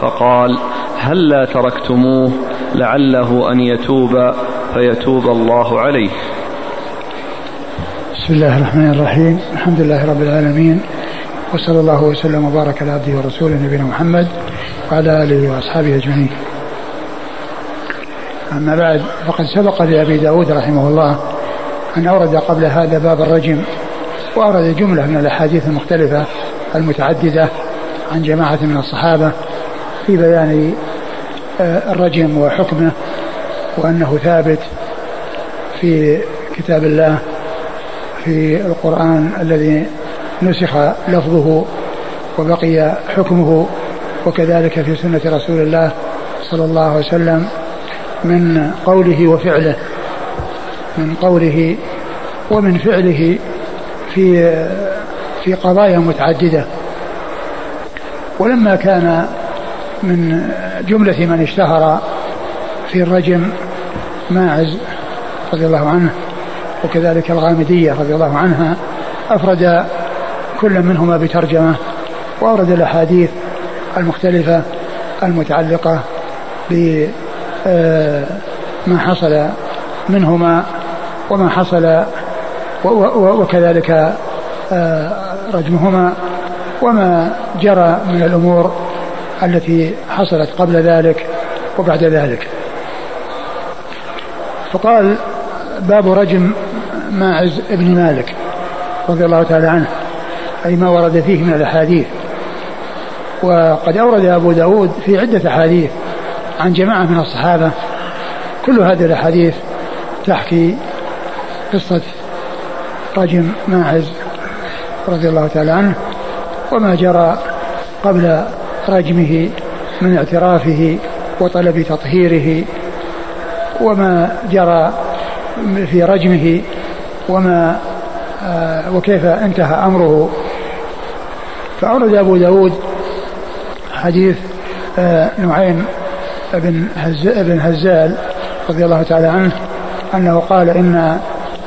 فقال هلا تركتموه لعله أن يتوب فيتوب الله عليه؟ بسم الله الرحمن الرحيم الحمد لله رب العالمين وصلى الله وسلم وبارك على عبده ورسوله نبينا محمد وعلى آله وأصحابه أجمعين. أما بعد فقد سبق لأبي داود رحمه الله أن أورد قبل هذا باب الرجم وأورد جملة من الأحاديث المختلفة المتعددة عن جماعة من الصحابة في بيان آه، الرجم وحكمه وأنه ثابت في كتاب الله في القرآن الذي نسخ لفظه وبقي حكمه وكذلك في سنة رسول الله صلى الله عليه وسلم من قوله وفعله من قوله ومن فعله في في قضايا متعددة. ولما كان من جملة من اشتهر في الرجم ماعز رضي الله عنه وكذلك الغامدية رضي الله عنها أفرد كل منهما بترجمة وأورد الأحاديث المختلفة المتعلقة بما آه، حصل منهما وما حصل وكذلك آه، رجمهما وما جرى من الأمور التي حصلت قبل ذلك وبعد ذلك. فقال باب رجم ماعز بن مالك رضي الله تعالى عنه أي ما ورد فيه من الأحاديث. وقد أورد أبو داود في عدة أحاديث عن جماعة من الصحابة. كل هذه الأحاديث تحكي قصة رجم ماعز رضي الله تعالى عنه وما جرى قبل رجمه من اعترافه وطلب تطهيره وما جرى في رجمه وما آه، وكيف انتهى أمره. فأورد أبو داود حديث آه، نعيم بن بن هزال رضي الله تعالى عنه أنه قال إن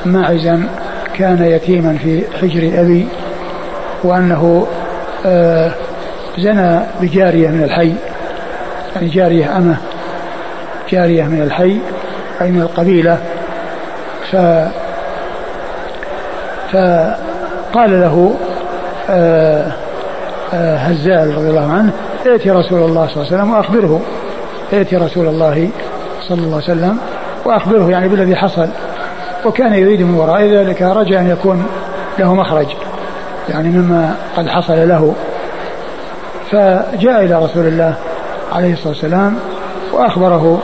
ماعزا كان يتيما في حجر أبي وأنه آه، زنى بجارية من الحي يعني جارية أمه جارية من الحي أي من القبيلة. ف فقال له آه، آه، هزال رضي الله عنه ائتي رسول الله صلى الله عليه وسلم وأخبره. ائتي رسول الله صلى الله عليه وسلم وأخبره يعني بالذي حصل. وكان يريد من وراء ذلك رجاء أن يكون له مخرج يعني مما قد حصل له. فجاء إلى رسول الله عليه الصلاة والسلام وأخبره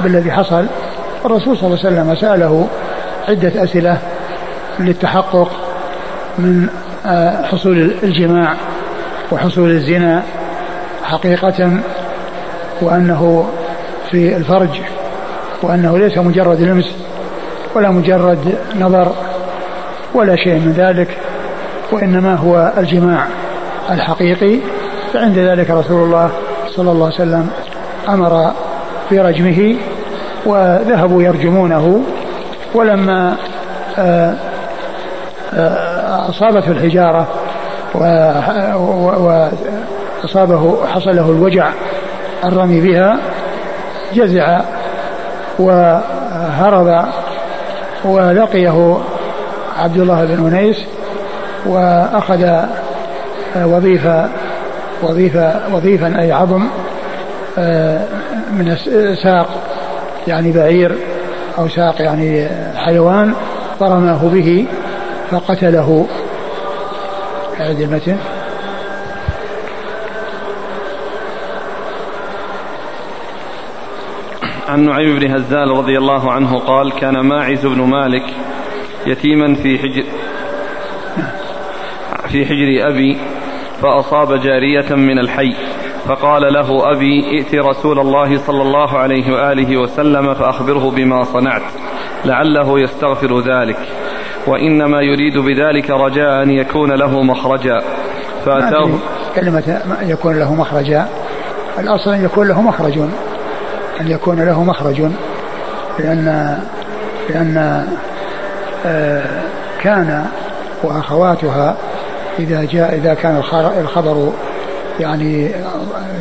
بالذي حصل. الرسول صلى الله عليه وسلم سأله عدة أسئلة للتحقق من آه، حصول الجماع وحصول الزنا حقيقة وأنه في الفرج وأنه ليس مجرد لمس ولا مجرد نظر ولا شيء من ذلك وإنما هو الجماع الحقيقي. فعند ذلك رسول الله صلى الله عليه وسلم أمر برجمه وذهبوا يرجمونه. ولما آه أصابته الحجارة وأصابه حصل له الوجع الرمي بها جزع وهرب ولقيه عبد الله بن أنيس وأخذ وظيفة وظيفة وظيفا أي عظم من ساق يعني بعير أو ساق يعني حيوان فرماه به فقتله. أعد المتن. عن نعيم بن هزال رضي الله عنه قال كان ماعز بن مالك يتيما في حجر في حجر أبي فأصاب جارية من الحي فقال له أبي ائت رسول الله صلى الله عليه وآله وسلم فأخبره بما صنعت لعله يستغفر ذلك وإنما يريد بذلك رجاء أن يكون له مخرجا فأتاه كلمة يكون له مخرجا الأصل أن يكون له مخرج. أن يكون له مخرج لأن لأن آه، كان وأخواتها إذا جاء إذا كان الخبر يعني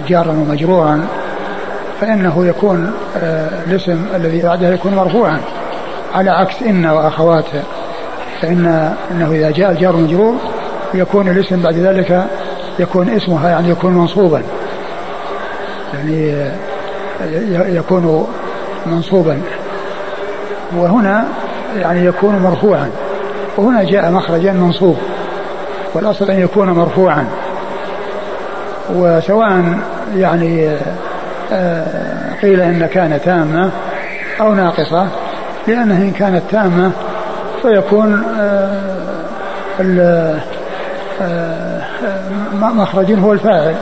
جارا ومجرورا فإنه يكون آه، الاسم الذي بعدها يكون مرفوعا على عكس إن وأخواتها فإن إنه إذا جاء الجار مجرور يكون الاسم بعد ذلك يكون اسمها يعني يكون منصوبا. يعني آه، يكون منصوبا. وهنا يعني يكون مرفوعا. وهنا جاء مخرجا منصوب. والأصل أن يكون مرفوعا. وسواء يعني آه، قيل إن كان تامة أو ناقصة لأنها إن كانت تامة فيكون آه، آه، مخرج هو الفاعل.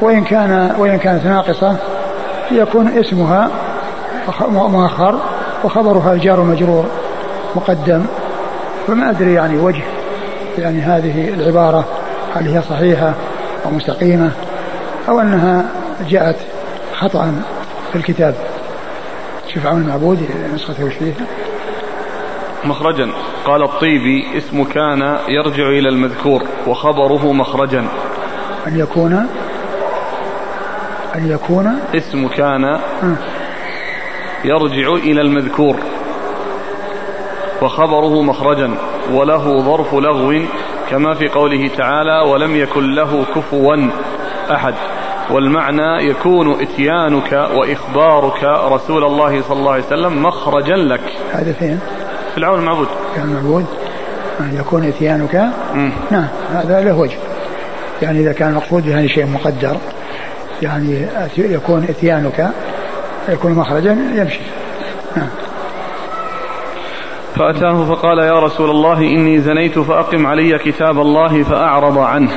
وإن كان وإن كانت ناقصة يكون اسمها مؤخر وخبرها الجار مجرور مقدم. فما أدري يعني وجه يعني هذه العبارة هل هي صحيحة أو مستقيمة أو أنها جاءت خطأ في الكتاب. شوف عون المعبود نسخته وش فيها مخرجا. قال الطيبي اسم كان يرجع إلى المذكور وخبره مخرجا. أن يكون أن يكون اسم كان يرجع إلى المذكور وخبره مخرجا وله ظرف لغو كما في قوله تعالى ولم يكن له كفوا أحد والمعنى يكون إتيانك وإخبارك رسول الله صلى الله عليه وسلم مخرجا لك. هذا فين؟ في العون المعبود. العون المعبود يكون إتيانك نعم هذا له وجه. يعني إذا كان المقصود بهذا شيء مقدر يعني يكون إتيانك يكون مخرجا يمشي. نعم. فأتاه فقال يا رسول الله إني زنيت فأقم علي كتاب الله فأعرض عنه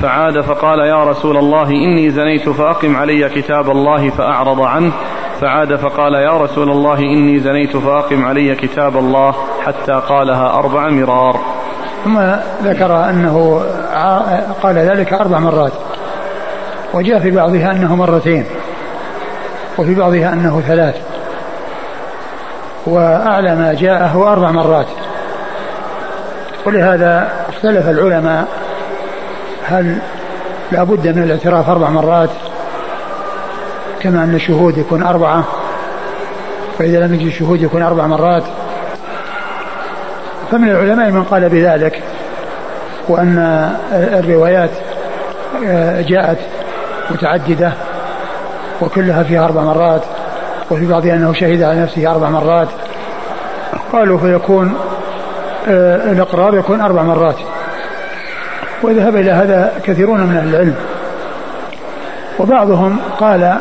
فعاد فقال يا رسول الله إني زنيت فأقم علي كتاب الله فأعرض عنه فعاد فقال يا رسول الله إني زنيت فأقم علي كتاب الله حتى قالها أربع مرار ثم ذكر أنه قال ذلك أربع مرات وجاء في بعضها أنه مرتين وفي بعضها أنه ثلاث. وأعلى ما جاءه أربع مرات. ولهذا اختلف العلماء هل لا بد من الاعتراف أربع مرات كما أن الشهود يكون أربعة. فإذا لم يجد الشهود يكون أربع مرات. فمن العلماء من قال بذلك وأن الروايات آه، جاءت متعددة وكلها فيها أربع مرات وفي بعضها أنه شهد على نفسه أربع مرات. قالوا فيكون آه، الإقرار يكون أربع مرات. وذهب إلى هذا كثيرون من أهل العلم. وبعضهم قال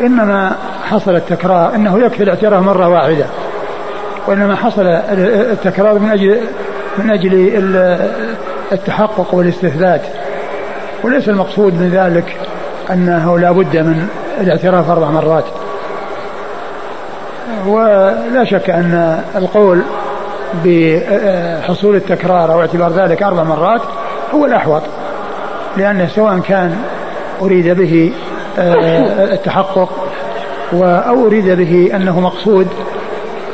إنما حصل التكرار إنه يكفي الاعتراف مرة واحدة. وإنما حصل التكرار من أجل من أجل التحقق والاستثبات. وليس المقصود من ذلك أنه لا بد من الاعتراف أربع مرات. ولا شك أن القول بحصول التكرار أو اعتبار ذلك أربع مرات هو الأحوط لأنه سواء كان أريد به آه، التحقق أو أريد به أنه مقصود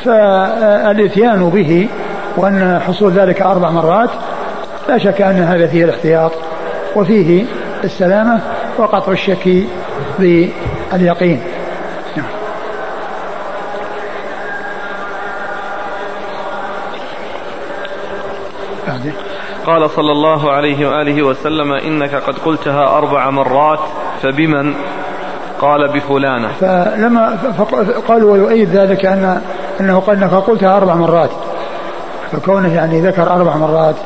فالإتيان به وأن حصول ذلك أربع مرات لا شك أن هذا فيه الاحتياط وفيه السلامة وقطع الشك باليقين نعم. قال صلى الله عليه وآله وسلم إنك قد قلتها أربع مرات فبمن؟ قال بفلانة. فلما قالوا ويؤيد ذلك أن أنه قال أنك قلتها أربع مرات. فكونه يعني ذكر أربع مرات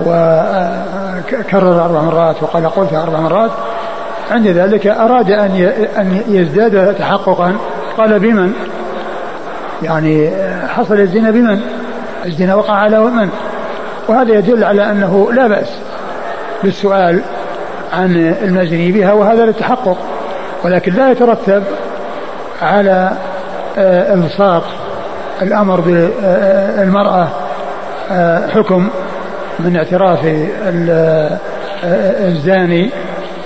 وكرر أربع مرات وقال قلتها أربع مرات عند ذلك أراد أن أن يزداد تحققا. قال بمن؟ يعني حصل الزنا بمن؟ الزنا وقع على من؟ وهذا يدل على أنه لا بأس بالسؤال عن المزني بها وهذا للتحقق ولكن لا يترتب على آه، الصاق الأمر بالمرأة آه، حكم من اعتراف آه، الزاني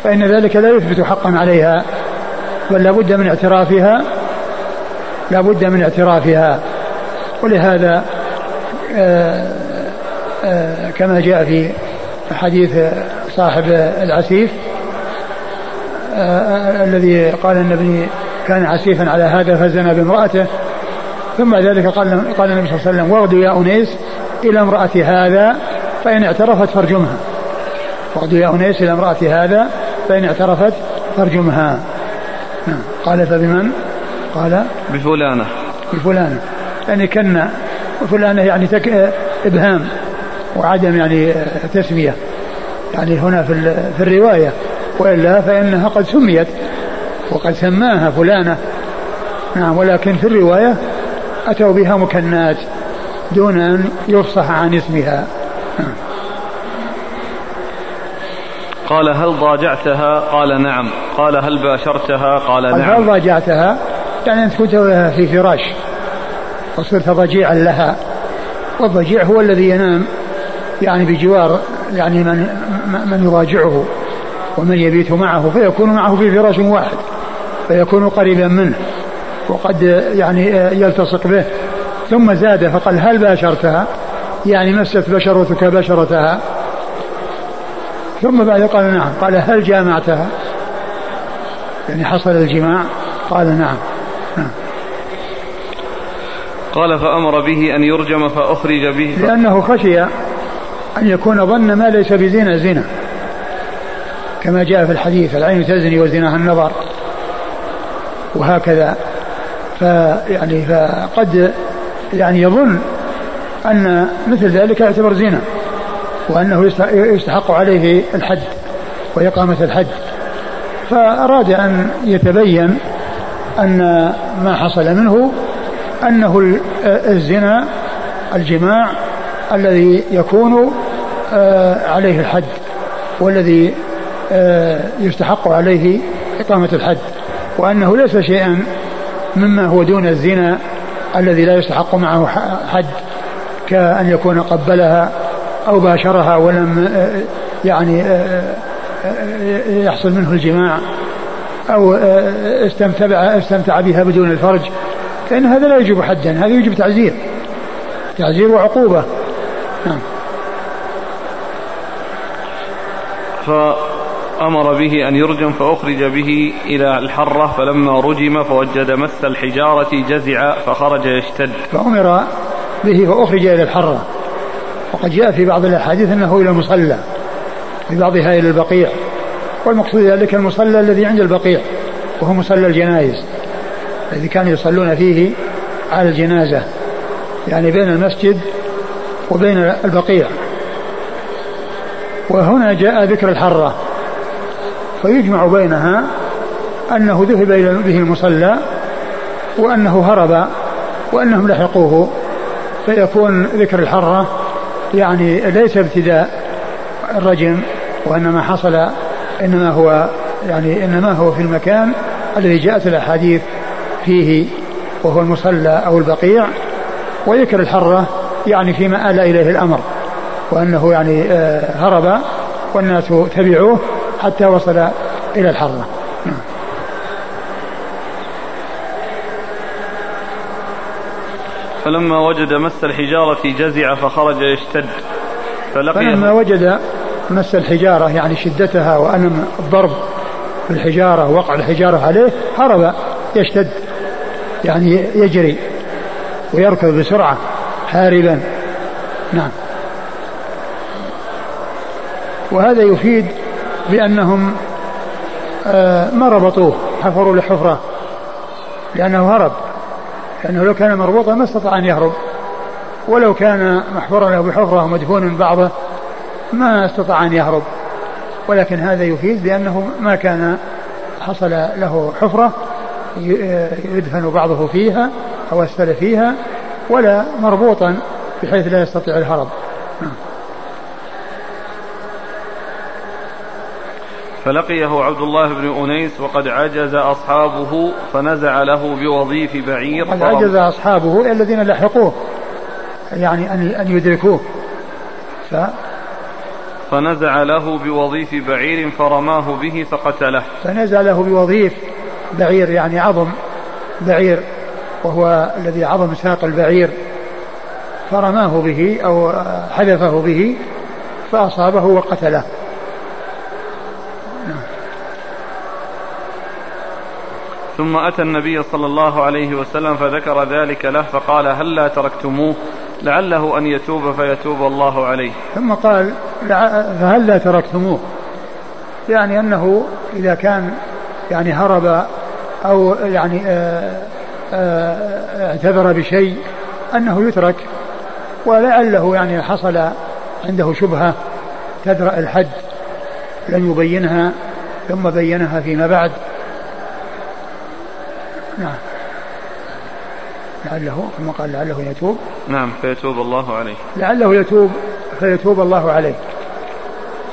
فإن ذلك لا يثبت حقا عليها بل لابد من اعترافها لابد من اعترافها. ولهذا آه، كما جاء في حديث صاحب العسيف آه الذي قال إن ابني كان عسيفا على هذا فزنى بامرأته. ثم ذلك قال قال النبي صلى الله عليه وسلم واغدوا يا أنيس إلى امرأة هذا فإن اعترفت فارجمها. واغدوا يا أنيس إلى امرأة هذا فإن اعترفت فارجمها. نعم. قال فبمن؟ قال بفلانة. بفلانة. يعني كنا. وفلانة يعني تك إبهام وعدم يعني تسمية. يعني هنا في, في الرواية. وإلا فإنها قد سميت وقد سماها فلانة. نعم. ولكن في الرواية أتوا بها مكنات دون أن يفصح عن اسمها. نعم. قال هل ضاجعتها؟ قال نعم. قال هل باشرتها؟ قال نعم. هل ضاجعتها؟ يعني أنت كنت في فراش وصرت ضجيعا لها والضجيع هو الذي ينام يعني بجوار يعني من من يضاجعه ومن يبيت معه فيكون معه في فراش واحد فيكون قريبا منه وقد يعني يلتصق به. ثم زاد فقال هل باشرتها؟ يعني مست بشرتك بشرتها. ثم بعد قال نعم. قال هل جامعتها؟ يعني حصل الجماع؟ قال نعم. نعم. قال فأمر به أن يرجم فأخرج به. لأنه خشي أن يكون ظن ما ليس بزنا زنا كما جاء في الحديث العين تزني وزناها النظر. وهكذا. فيعني فقد يعني يظن أن مثل ذلك يعتبر زنا وأنه يستحق عليه الحد وإقامة الحد. فأراد أن يتبين أن ما حصل منه أنه الزنا الجماع الذي يكون آه، عليه الحد والذي آه، يستحق عليه إقامة الحد وأنه ليس شيئا مما هو دون الزنا الذي لا يستحق معه حد كأن يكون قبلها أو باشرها ولم يعني يحصل منه الجماع أو استمتع استمتع بها بدون الفرج فإن هذا لا يجب حدا هذا يجب تعزير تعزير وعقوبة. نعم. فأمر به أن يرجم فأخرج به إلى الحرة فلما رجم فوجد مس الحجارة جزع فخرج يشتد. فأمر به فأخرج إلى الحرة. وقد جاء في بعض الأحاديث أنه إلى المصلى في بعضها إلى البقيع. والمقصود ذلك المصلى الذي عند البقيع وهو مصلى الجنائز. الذي كانوا يصلون فيه على الجنازة يعني بين المسجد وبين البقيع. وهنا جاء ذكر الحرة فيجمع بينها أنه ذهب به المصلى وأنه هرب وأنهم لحقوه فيكون ذكر الحرة يعني ليس ابتداء الرجم وإنما حصل إنما هو يعني إنما هو في المكان الذي جاءت الأحاديث فيه وهو المصلى أو البقيع وذكر الحرة يعني فيما آل إليه الأمر وأنه يعني آه، هرب والناس تبعوه حتى وصل إلى الحرة. فلما وجد مس الحجارة جزع فخرج يشتد فلقي فلما وجد مس الحجارة يعني شدتها وألم الضرب بالحجارة وقع الحجارة عليه هرب يشتد يعني يجري ويركض بسرعة هاربا نعم. وهذا يفيد بأنهم آه، ما ربطوه حفروا له حفرة لأنه هرب. لأنه لو كان مربوطا ما استطاع أن يهرب. ولو كان محفورا له بحفرة ومدفون بعضه ما استطاع أن يهرب. ولكن هذا يفيد بأنه ما كان حصل له حفرة يدفن بعضه فيها أو أسفل فيها ولا مربوطا بحيث لا يستطيع الهرب. فلقيه عبد الله بن أنيس وقد عجز أصحابه فنزع له بوظيف بعير قد عجز أصحابه الذين لحقوه يعني أن أن يدركوه. ف فنزع له بوظيف بعير فرماه به فقتله. فنزع له بوظيف بعير يعني عظم بعير وهو الذي عظم ساق البعير. فرماه به أو حذفه به فأصابه وقتله. ثم أتى النبي صلى الله عليه وسلم فذكر ذلك له فقال هل لا تركتموه؟ لعله أن يتوب فيتوب الله عليه. ثم قال فهل لا تركتموه؟ يعني أنه إذا كان يعني هرب أو يعني آه، آه، اعتذر بشيء أنه يترك ولعله يعني حصل عنده شبهة تدرأ الحد لم يبينها ثم بينها فيما بعد. نعم. لعله ثم قال لعله يتوب. نعم فيتوب الله عليه. لعله يتوب فيتوب الله عليه.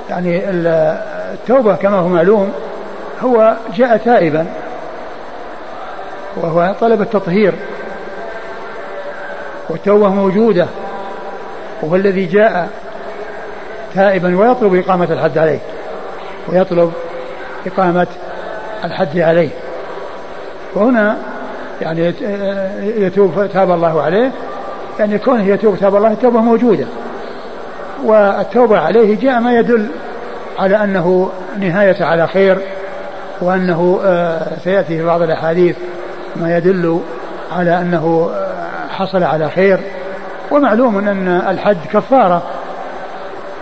يعني التوبة كما هو معلوم هو جاء تائبا. وهو طلب التطهير. والتوبة موجودة. وهو الذي جاء تائبا ويطلب إقامة الحد عليه. ويطلب إقامة الحد عليه. وهنا يعني يتوب تاب الله عليه يعني كونه يتوب تاب الله التوبة موجودة. والتوبة عليه جاء ما يدل على أنه نهاية على خير وأنه آه، سيأتي في بعض الأحاديث ما يدل على أنه آه، حصل على خير. ومعلوم أن الحد كفارة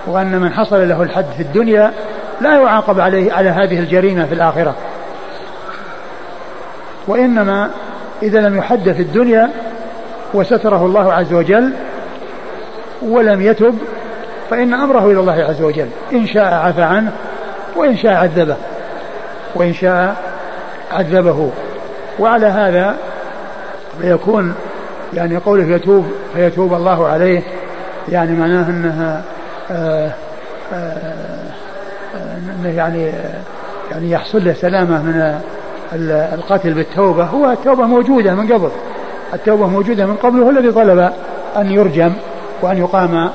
وأن من حصل له الحد في الدنيا لا يعاقب عليه على هذه الجريمة في الآخرة. وإنما إذا لم يحد في الدنيا وستره الله عز وجل ولم يتب فإن أمره إلى الله عز وجل إن شاء عفى عنه وإن شاء عذبه وإن شاء عذبه. وعلى هذا فيكون يعني قوله يتوب فيتوب الله عليه يعني معناه أنها آآ آآ أنه يعني يعني يحصل له سلامة من القتل بالتوبة هو التوبة موجودة من قبل. التوبة موجودة من قبل هو الذي طلب أن يرجم وأن يقام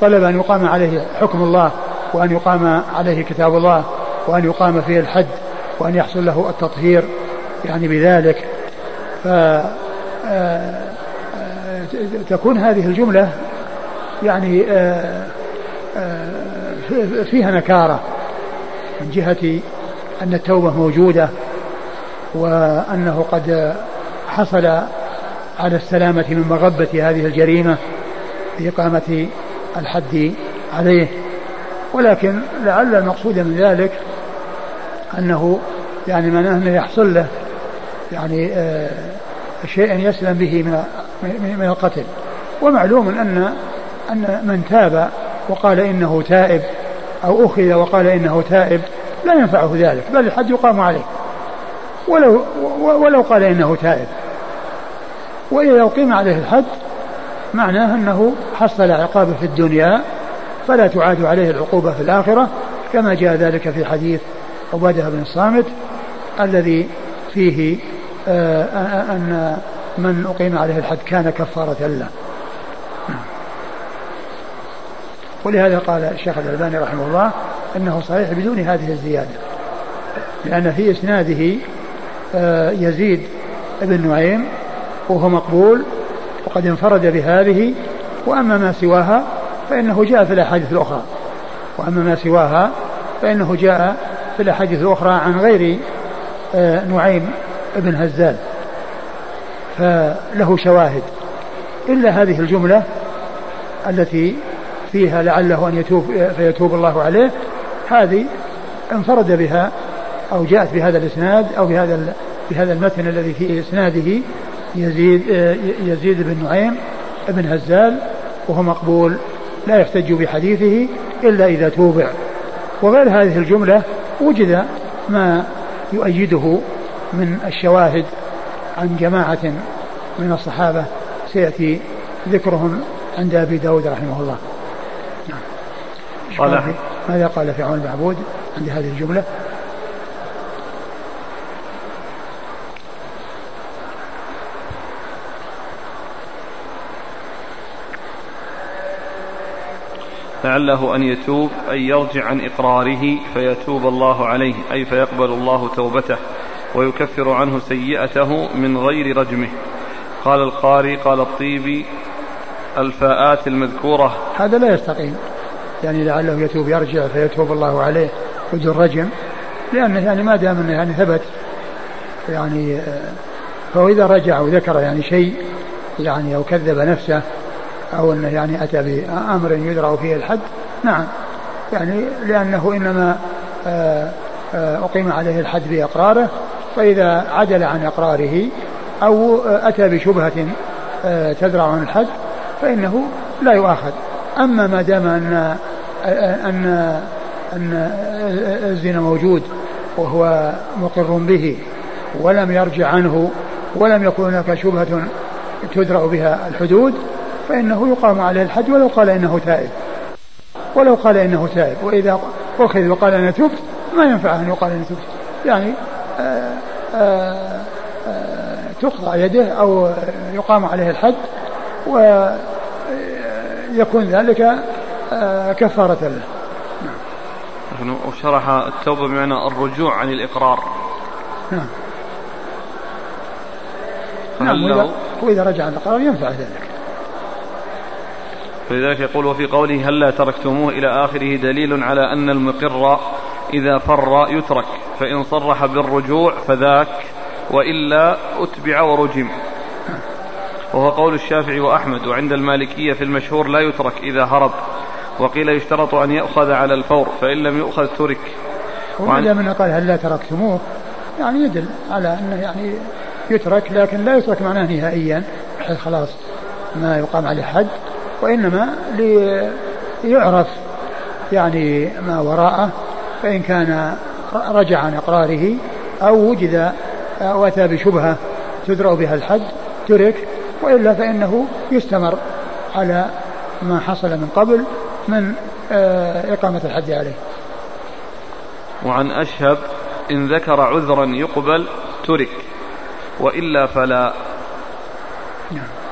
طلب أن يقام عليه حكم الله وأن يقام عليه كتاب الله وأن يقام فيه الحد وأن يحصل له التطهير يعني بذلك. ف تكون هذه الجملة يعني آه، آه، فيها نكارة من جهة أن التوبة موجودة وأنه قد حصل على السلامة من مغبة هذه الجريمة بإقامة الحد عليه. ولكن لعل المقصود من ذلك أنه يعني معناه أنه يحصل له يعني آه شيء يسلم به من من القتل. ومعلوم أن أن من تاب وقال إنه تائب أو أخذ وقال إنه تائب لا ينفعه ذلك بل الحد يقام عليه. ولو ولو قال إنه تائب. وإذا أقيم عليه الحد معناه أنه حصل عقابه في الدنيا فلا تعاد عليه العقوبة في الآخرة كما جاء ذلك في حديث عبادة بن الصامت الذي فيه آه، أن من أقيم عليه الحد كان كفارة له. ولهذا قال الشيخ الألباني رحمه الله أنه صحيح بدون هذه الزيادة لأن في إسناده آه، يزيد بن نعيم وهو مقبول وقد انفرد بهذه وأما ما سواها فإنه جاء في الأحاديث الأخرى. وأما ما سواها فإنه جاء في الأحاديث الأخرى عن غير آه، نعيم بن هزال. فله شواهد. إلا هذه الجملة التي فيها لعله أن يتوب فيتوب الله عليه هذه انفرد بها أو جاءت بهذا الإسناد أو بهذا بهذا المتن الذي في إسناده يزيد يزيد بن نعيم بن هزال وهو مقبول لا يحتج بحديثه إلا إذا توبع. وغير هذه الجملة وجد ما يؤيده من الشواهد عن جماعة من الصحابة سيأتي ذكرهم عند أبي داود رحمه الله. نعم. قال ماذا قال في عون المعبود عند هذه الجملة؟ لعله أن يتوب أي يرجع عن إقراره فيتوب الله عليه أي فيقبل الله توبته ويكفر عنه سيئته من غير رجمه. قال القاري قال الطيبي الفاءات المذكورة. هذا لا يستقيم. يعني لعله يتوب يرجع فيتوب الله عليه بدون رجم لأنه يعني ما دام أنه يعني ثبت يعني فهو إذا رجع وذكر يعني شيء يعني أو كذب نفسه أو أنه يعني أتى بأمر يدرأ فيه الحد نعم. يعني لأنه إنما آه، آه، أقيم عليه الحد بإقراره فإذا عدل عن إقراره أو أتى بشبهة آه، تدرع عن الحد فإنه لا يؤاخذ. أما ما دام أن أن أن الزنا موجود وهو مقر به ولم يرجع عنه ولم يكن هناك شبهة تدرأ بها الحدود فإنه يقام عليه الحد ولو قال إنه تائب. ولو قال إنه تائب. وإذا أخذ وقال أنا تبت ما ينفع أن يقال أنا تبت. يعني آآ آآ آآ تقطع يده أو يقام عليه الحد ويكون ذلك كفارة له. وشرح التوبة بمعنى الرجوع عن الإقرار. نعم. نعم وإذا رجع عن الإقرار ينفع ذلك. فلذلك يقول وفي قوله هلا تركتموه إلى آخره دليل على أن المقر إذا فر يترك فإن صرح بالرجوع فذاك وإلا أتبع ورجم. وهو قول الشافعي وأحمد وعند المالكية في المشهور لا يترك إذا هرب وقيل يشترط أن يؤخذ على الفور فإن لم يؤخذ ترك. وعند من قال هل لا تركتموه يعني يدل على أنه يعني يترك لكن لا يترك معناه نهائيا بحيث خلاص ما يقام عليه حد. وإنما ليعرف يعني ما وراءه فإن كان رجع عن إقراره أو وجد أو أتى بشبهة تدرأ بها الحد ترك وإلا فإنه يستمر على ما حصل من قبل من آه، إقامة الحد عليه. وعن أشهب إن ذكر عذرا يقبل ترك وإلا فلا. نعم.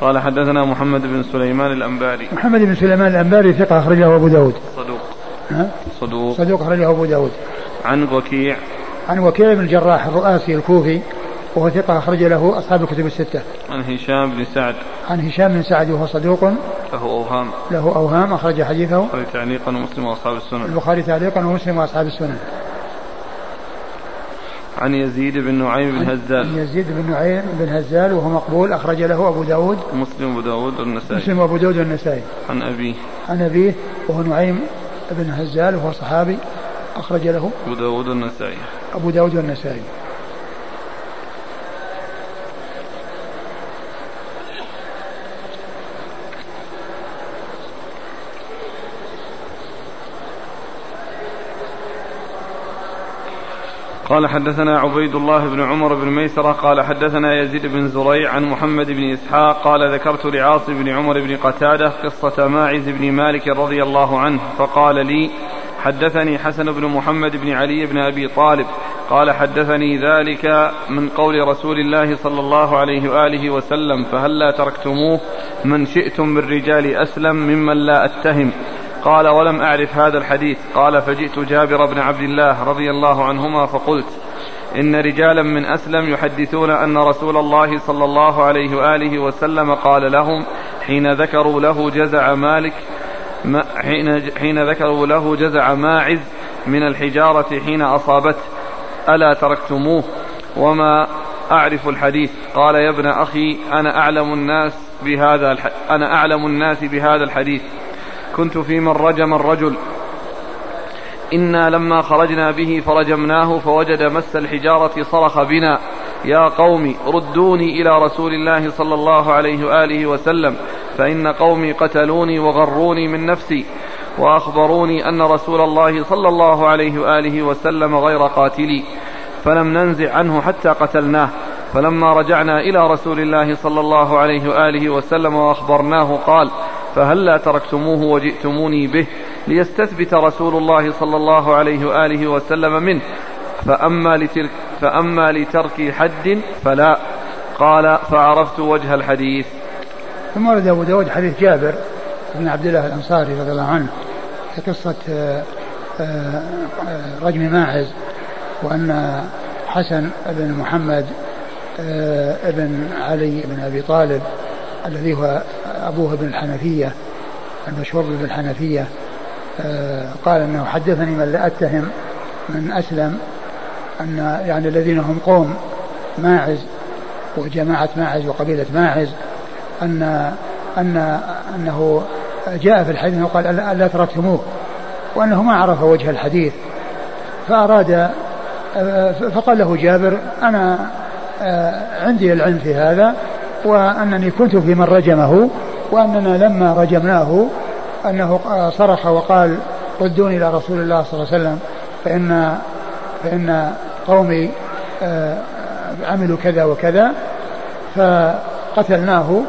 قال حدثنا محمد بن سليمان الأنباري محمد بن سليمان الأنباري ثقة أخرجه أبو داود صدوق ها؟ صدوق صدوق أخرجه أبو داود عن وكيع عن وكيع بن الجراح الرؤاسي الكوفي وهو ثقة أخرج له أصحاب الكتب الستة. عن هشام بن سعد. عن هشام بن سعد وهو صدوق. له أوهام. له أوهام أخرج حديثه. البخاري تعليقا ومسلم وأصحاب السنن. البخاري تعليقا ومسلم وأصحاب السنن. عن يزيد بن نعيم بن هزال. عن يزيد بن نعيم بن هزال وهو مقبول أخرج له أبو داود. مسلم وأبو داود والنسائي. مسلم وأبو داود والنسائي. عن أبيه. عن أبيه وهو نعيم بن هزال وهو صحابي أخرج له أبو داود والنسائي. أبو داود والنسائي. قال حدثنا عبيد الله بن عمر بن ميسرة قال حدثنا يزيد بن زريع عن محمد بن إسحاق قال ذكرت لعاصم بن عمر بن قتادة قصة ماعز بن مالك رضي الله عنه فقال لي حدثني حسن بن محمد بن علي بن أبي طالب قال حدثني ذلك من قول رسول الله صلى الله عليه وآله وسلم فهلا تركتموه؟ من شئتم من رجال أسلم ممن لا أتهم. قال ولم أعرف هذا الحديث. قال فجئت جابر بن عبد الله رضي الله عنهما فقلت إن رجالا من أسلم يحدثون أن رسول الله صلى الله عليه وآله وسلم قال لهم حين ذكروا له جزع مالك حين, حين ذكروا له جزع ماعز من الحجارة حين أصابته. ألا تركتموه؟ وما أعرف الحديث. قال يا ابن أخي أنا أعلم الناس بهذا أنا أعلم الناس بهذا الحديث. كنت في من رجم الرجل. إنا لما خرجنا به فرجمناه فوجد مس الحجارة صرخ بنا يا قوم ردوني إلى رسول الله صلى الله عليه وآله وسلم فإن قومي قتلوني وغروني من نفسي وأخبروني أن رسول الله صلى الله عليه وآله وسلم غير قاتلي فلم ننزع عنه حتى قتلناه فلما رجعنا إلى رسول الله صلى الله عليه وآله وسلم وأخبرناه قال فهلا تركتموه وجئتموني به ليستثبت رسول الله صلى الله عليه وآله وسلم منه؟ فأما, لترك فأما لترك حد فلا. قال فعرفت وجه الحديث. ثم ورد أبو داود حديث جابر بن عبد الله الأنصاري رضي الله عنه في قصة آه، آه، رجم ماعز وأن حسن بن محمد آه، ابن علي بن أبي طالب الذي هو أبوه ابن الحنفية المشهور بابن الحنفية آه، قال أنه حدثني من لا أتهم من أسلم أن يعني الذين هم قوم ماعز وجماعة ماعز وقبيلة ماعز أن أن أنه جاء في الحديث أنه قال ألا تركتموه وأنه ما عرف وجه الحديث فأراد فقال له جابر أنا عندي العلم في هذا وأنني كنت في من رجمه وأننا لما رجمناه أنه صرخ وقال ردوني إلى رسول الله صلى الله عليه وسلم فإن فإن قومي عملوا كذا وكذا فقتلناه.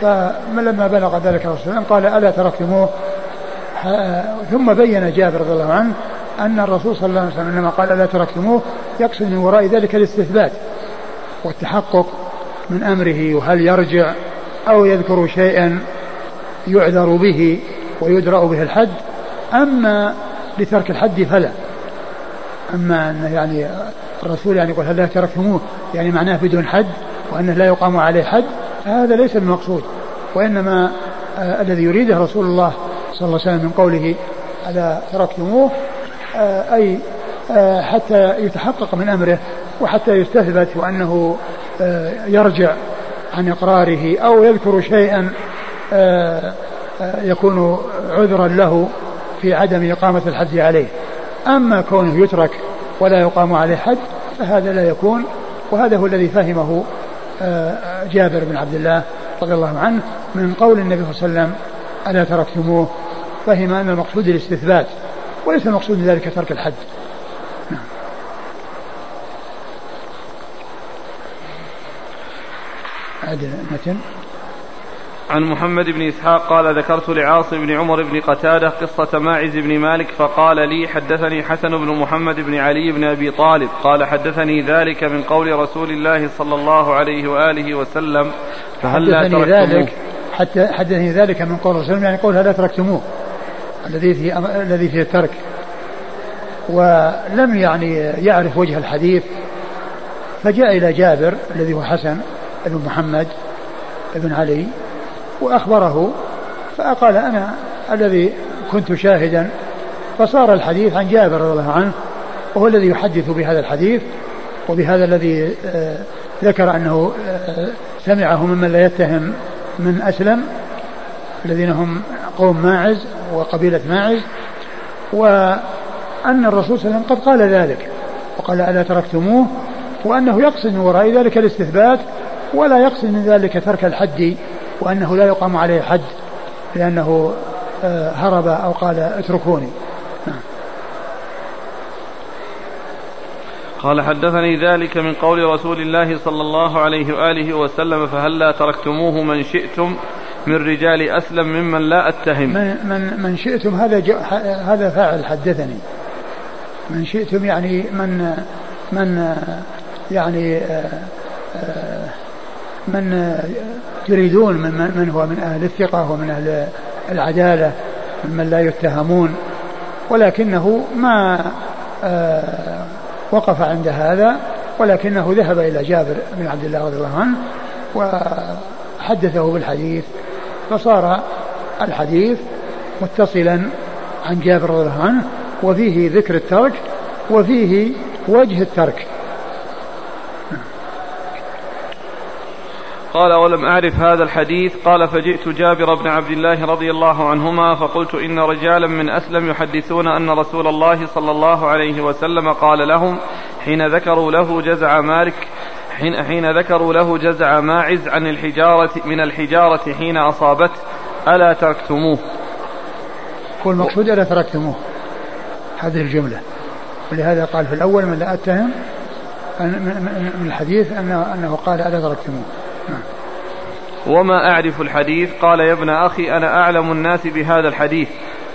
فلما بلغ ذلك الرسول الله قال ألا تركتموه؟ ثم بين جابر رضي الله عنه أن الرسول صلى الله عليه وسلم لما قال ألا تركتموه؟ يقصد من وراء ذلك الاستثبات والتحقق من أمره وهل يرجع أو يذكر شيئا يعذر به ويدرأ به الحد أما لترك الحد فلا. أما أن يعني الرسول يعني يقول هل لا تركتموه؟ يعني معناه بدون حد وأنه لا يقام عليه حد هذا ليس المقصود. وإنما آه الذي يريده رسول الله صلى الله عليه وسلم من قوله ألا تركتموه آه أي آه حتى يتحقق من أمره وحتى يستثبت وأنه يرجع عن إقراره أو يذكر شيئا آه آه يكون عذرا له في عدم إقامة الحد عليه. أما كونه يترك ولا يقام عليه حد فهذا لا يكون وهذا هو الذي فهمه جابر بن عبد الله رضي الله عنه من قول النبي صلى الله عليه وسلم ألا تركتموه؟ فهم أن المقصود الاستثبات وليس المقصود ذلك ترك الحد المتن عن محمد بن إسحاق قال ذكرت لعاصم بن عمر بن قتادة قصة ماعز بن مالك فقال لي حدثني حسن بن محمد بن علي بن أبي طالب قال حدثني ذلك من قول رسول الله صلى الله عليه وآله وسلم فهل لا حدثني ذلك حتى حدثني ذلك من قول رسول الله يعني قول هل تركتموه؟ الذي فيه الذي فيه الترك. ولم يعني يعرف وجه الحديث فجاء إلى جابر الذي هو حسن بن محمد بن علي وأخبره فقال أنا الذي كنت شاهدا فصار الحديث عن جابر رضي الله عنه وهو الذي يحدث بهذا الحديث وبهذا الذي ذكر أنه سمعه ممن لا يتهم من أسلم الذين هم قوم ماعز وقبيلة ماعز وأن الرسول صلى الله عليه وسلم قد قال ذلك وقال ألا تركتموه وأنه يقصد من وراء ذلك الاستثبات ولا يقصد من ذلك ترك الحد وأنه لا يقام عليه حد لأنه هرب أو قال اتركوني. نعم. قال حدثني ذلك من قول رسول الله صلى الله عليه وآله وسلم فهلا تركتموه من شئتم من رجال أسلم ممن لا أتهم؟ من, من, من شئتم هذا هذا فاعل حدثني. من شئتم يعني من من يعني من تريدون من, من هو من أهل الثقة ومن أهل العدالة ممن لا يتهمون. ولكنه ما وقف عند هذا ولكنه ذهب إلى جابر بن عبد الله رضي الله عنه وحدثه بالحديث. فصار الحديث متصلا عن جابر رضي الله عنه وفيه ذكر الترك وفيه وجه الترك. قال ولم أعرف هذا الحديث؟ قال فجئت جابر بن عبد الله رضي الله عنهما فقلت إن رجالا من أسلم يحدثون أن رسول الله صلى الله عليه وسلم قال لهم حين ذكروا له جزع مالك حين, حين ذكروا له جزع ماعز عن الحجارة من الحجارة حين أصابته ألا تركتموه؟ هو المقصود ألا تركتموه. هذه الجملة. ولهذا قال في الأول من لا أتهم من الحديث أنه, أنه قال ألا تركتموه. وما أعرف الحديث؟ قال يا ابن أخي أنا أعلم الناس بهذا الحديث.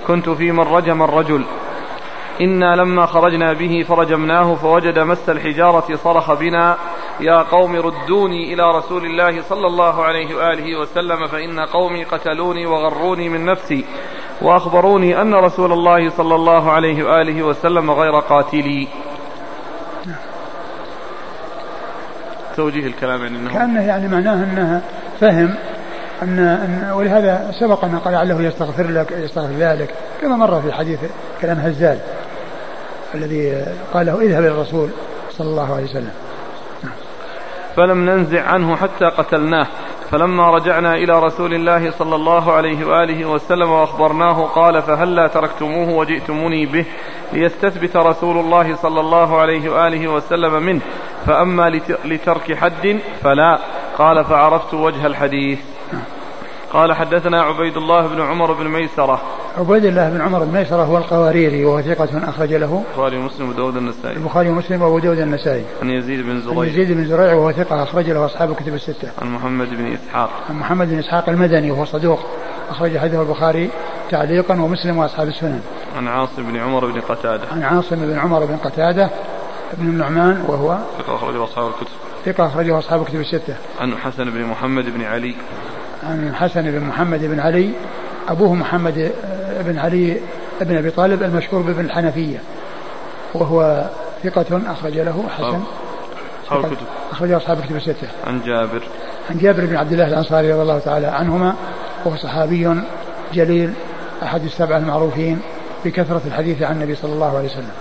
كنت في من رجم الرجل. إنا لما خرجنا به فرجمناه فوجد مس الحجارة صرخ بنا يا قوم ردوني إلى رسول الله صلى الله عليه وآله وسلم فإن قومي قتلوني وغروني من نفسي. وأخبروني أن رسول الله صلى الله عليه وآله وسلم غير قاتلي. توجيه الكلام يعني أنه كأنه يعني معناه أنه فهم أن, أن ولهذا سبق أن قال لعله يستغفر لك يستغفر ذلك كما مر في حديث كلام هزال الذي قال له اذهب إلى الرسول صلى صلى الله عليه وسلم. فلم ننزع عنه حتى قتلناه. فلما رجعنا إلى رسول الله صلى الله عليه وآله وسلم وأخبرناه قال فهلا تركتموه وجئتموني به ليستثبت رسول الله صلى الله عليه وآله وسلم منه فأما لترك حد فلا. قال فعرفت وجه الحديث. قال حدثنا عبيد الله بن عمر بن ميسرة عبيد الله بن عمر بن ميسرة هو القواريري وهو ثقة أخرج له. البخاري ومسلم وداود النسائي. البخاري ومسلم وأبو داود النسائي. عن يزيد بن زريع. عن يزيد بن زريع وهو ثقة أخرج له أصحاب الكتب الستة. عن محمد بن إسحاق. عن محمد بن إسحاق المدني وهو صدوق أخرج حديثه البخاري تعليقا ومسلم وأصحاب السنن. عن عاصم بن عمر بن قتادة. عن عاصم بن عمر بن قتادة بن النعمان وهو ثقة أخرجه أصحاب الكتب. ثقة أخرجه أصحاب الكتب الستة. عن حسن بن محمد بن علي. عن الحسن بن محمد بن علي أبوه محمد بن علي بن أبي طالب المشهور بابن الحنفية وهو ثقة أخرج له حسن. أصحاب الكتب أخرج أصحاب الكتب الستة. عن جابر. عن جابر بن عبد الله الأنصاري رضي الله تعالى عنهما وهو صحابي جليل أحد السبعة المعروفين بكثرة الحديث عن النبي صلى الله عليه وسلم.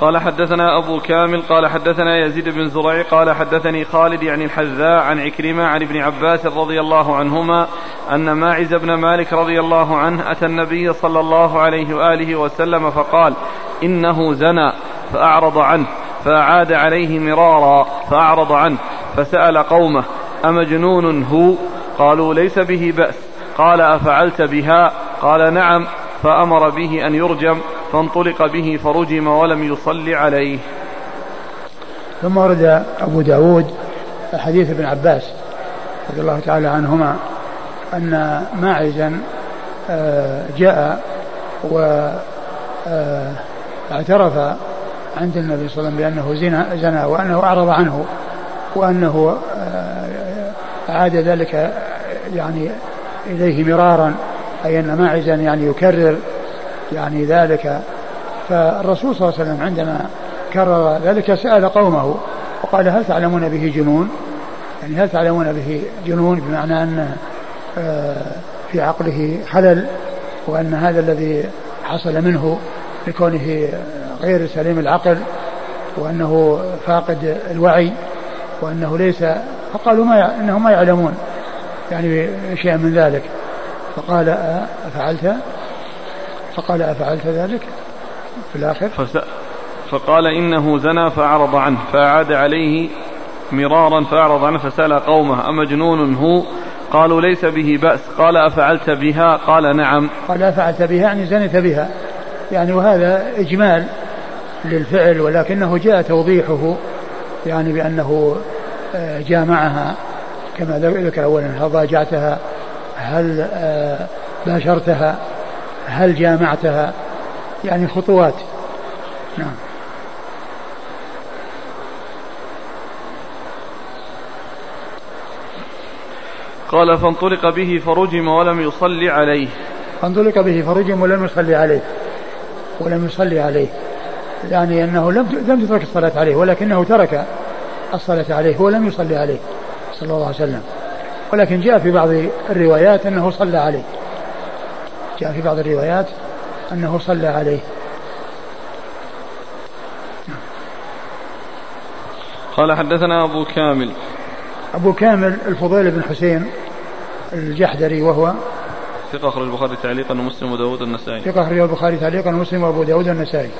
قال حدثنا أبو كامل قال حدثنا يزيد بن زريع قال حدثني خالد يعني الحذاء عن عكرمة عن ابن عباس رضي الله عنهما أن ماعز بن مالك رضي الله عنه أتى النبي صلى الله عليه وآله وسلم فقال إنه زنى فأعرض عنه فأعاد عليه مرارا فأعرض عنه فسأل قومه أمجنون هو؟ قالوا ليس به بأس. قال أفعلت بها؟ قال نعم. فأمر به أن يرجم فانطلق به فرجم ولم يصل عليه. ثم ورد أبو داود حديث ابن عباس رضي الله تعالى عنهما أن ماعزا آه، جاء واعترف آه، عند النبي صلى الله عليه وسلم بأنه زنا زنا وأنه أعرض عنه وأنه آه، عاد ذلك يعني إليه مرارا أي أن ماعزا يعني يكرر يعني ذلك فالرسول صلى الله عليه وسلم عندما كرر ذلك سأل قومه وقال هل تعلمون به جنون؟ يعني هل تعلمون به جنون بمعنى أن آه، في عقله خلل وأن هذا الذي حصل منه لكونه غير سليم العقل وأنه فاقد الوعي وأنه ليس فقالوا ما أنهم ما يعلمون يعني شيئا من ذلك. فقال أفعلت؟ فقال أفعلت ذلك؟ في الآخر. فقال إنه زنى فأعرض عنه فأعاد عليه مرارا فأعرض عنه فسأل قومه أمجنون هو؟ قالوا ليس به بأس. قال أفعلت بها؟ قال نعم. قال أفعلت بها يعني زنت بها. يعني وهذا إجمال للفعل ولكنه جاء توضيحه يعني بأنه آه، جامعها كما ذكر أولا هل ضاجعتها؟ هل آه، باشرتها؟ هل جامعتها؟ يعني خطوات. نعم. قال فانطلق به فرجم ولم يصلي عليه. فانطلق به فرجم ولم يصلي عليه. ولم يصلي عليه. يعني أنه لم لم تترك الصلاة عليه ولكنه ترك الصلاة عليه ولم يصلي عليه صلى الله عليه وسلم. ولكن جاء في بعض الروايات أنه صلى عليه. جاء في بعض الروايات أنه صلى عليه. قال حدثنا أبو كامل. أبو كامل الفضيل بن حسين الجحدري وهو ثقة أخرج البخاري تعليقا ومسلم وداود النسائي. ثقة أخرج البخاري تعليقا ومسلم وأبو داود النسائي.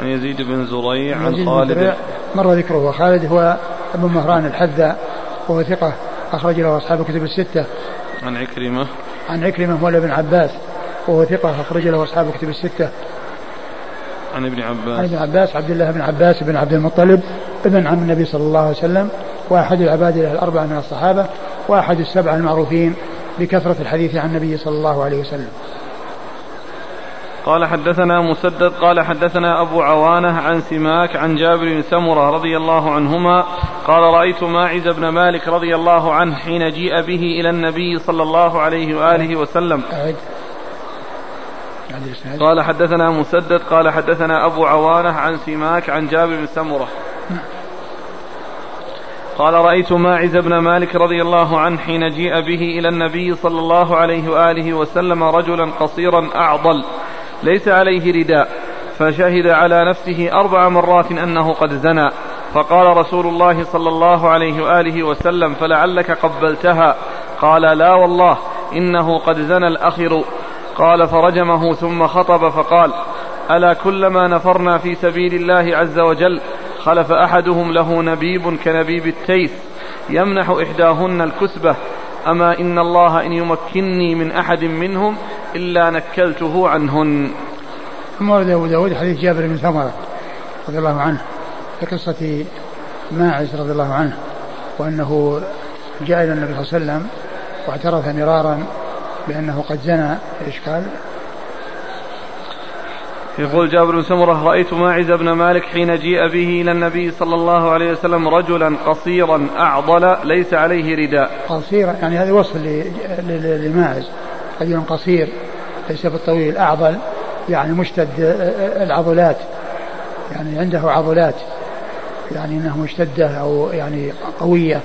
عن يزيد بن زريع عن خالد. مر ذكره. خالد هو ابن مهران الحذاء وهو ثقة أخرج له أصحاب الكتب الستة. عن عكرمة. عن عكرمة هو ابن عباس. وهو ثقة أخرج له أصحاب الكتب الستة. عن ابن عباس. عن ابن عباس عبد الله بن عباس بن عبد المطلب ابن عم النبي صلى الله عليه وسلم وأحد العباد الأربعة من الصحابة وأحد السبعة المعروفين بكثرة الحديث عن النبي صلى الله عليه وسلم. قال حدثنا مسدد قال حدثنا أبو عوانة عن سماك عن جابر بن سمرة رضي الله عنهما قال رأيت ماعز بن مالك رضي الله عنه حين جيء به إلى النبي صلى الله عليه وآله وسلم. قال حدثنا مسدد قال حدثنا أبو عوانة عن سماك عن جابر بن سمرة. قال رأيت ماعز بن مالك رضي الله عنه حين جيء به إلى النبي صلى الله عليه وآله وسلم رجلا قصيرا أعضل ليس عليه رداء فشهد على نفسه أربع مرات أنه قد زنى. فقال رسول الله صلى الله عليه وآله وسلم فلعلك قبلتها. قال لا والله إنه قد زنى الأخر. قال فرجمه ثم خطب فقال ألا كلما نفرنا في سبيل الله عز وجل خلف أحدهم له نبيب كنبيب التيس يمنح إحداهن الكسبة أما إن الله إن يمكنني من أحد منهم إلا نكلته عنهن. ثم ورد أبو داود حديث جابر بن ثمرة رضي الله عنه في قصة ماعز رضي الله عنه وأنه جاء إلى النبي صلى الله عليه وسلم واعترف مرارا بأنه قد زنى إيش قال؟ يقول جابر بن سمرة رأيت ماعز بن مالك حين جيء به إلى النبي صلى الله عليه وسلم رجلا قصيرا أعضل ليس عليه رداء. قصيرا يعني هذا وصف لماعز. رجل قصير ليس بالطويل أعضل يعني مشتد العضلات يعني عنده عضلات يعني إنه مشتدة أو يعني قوية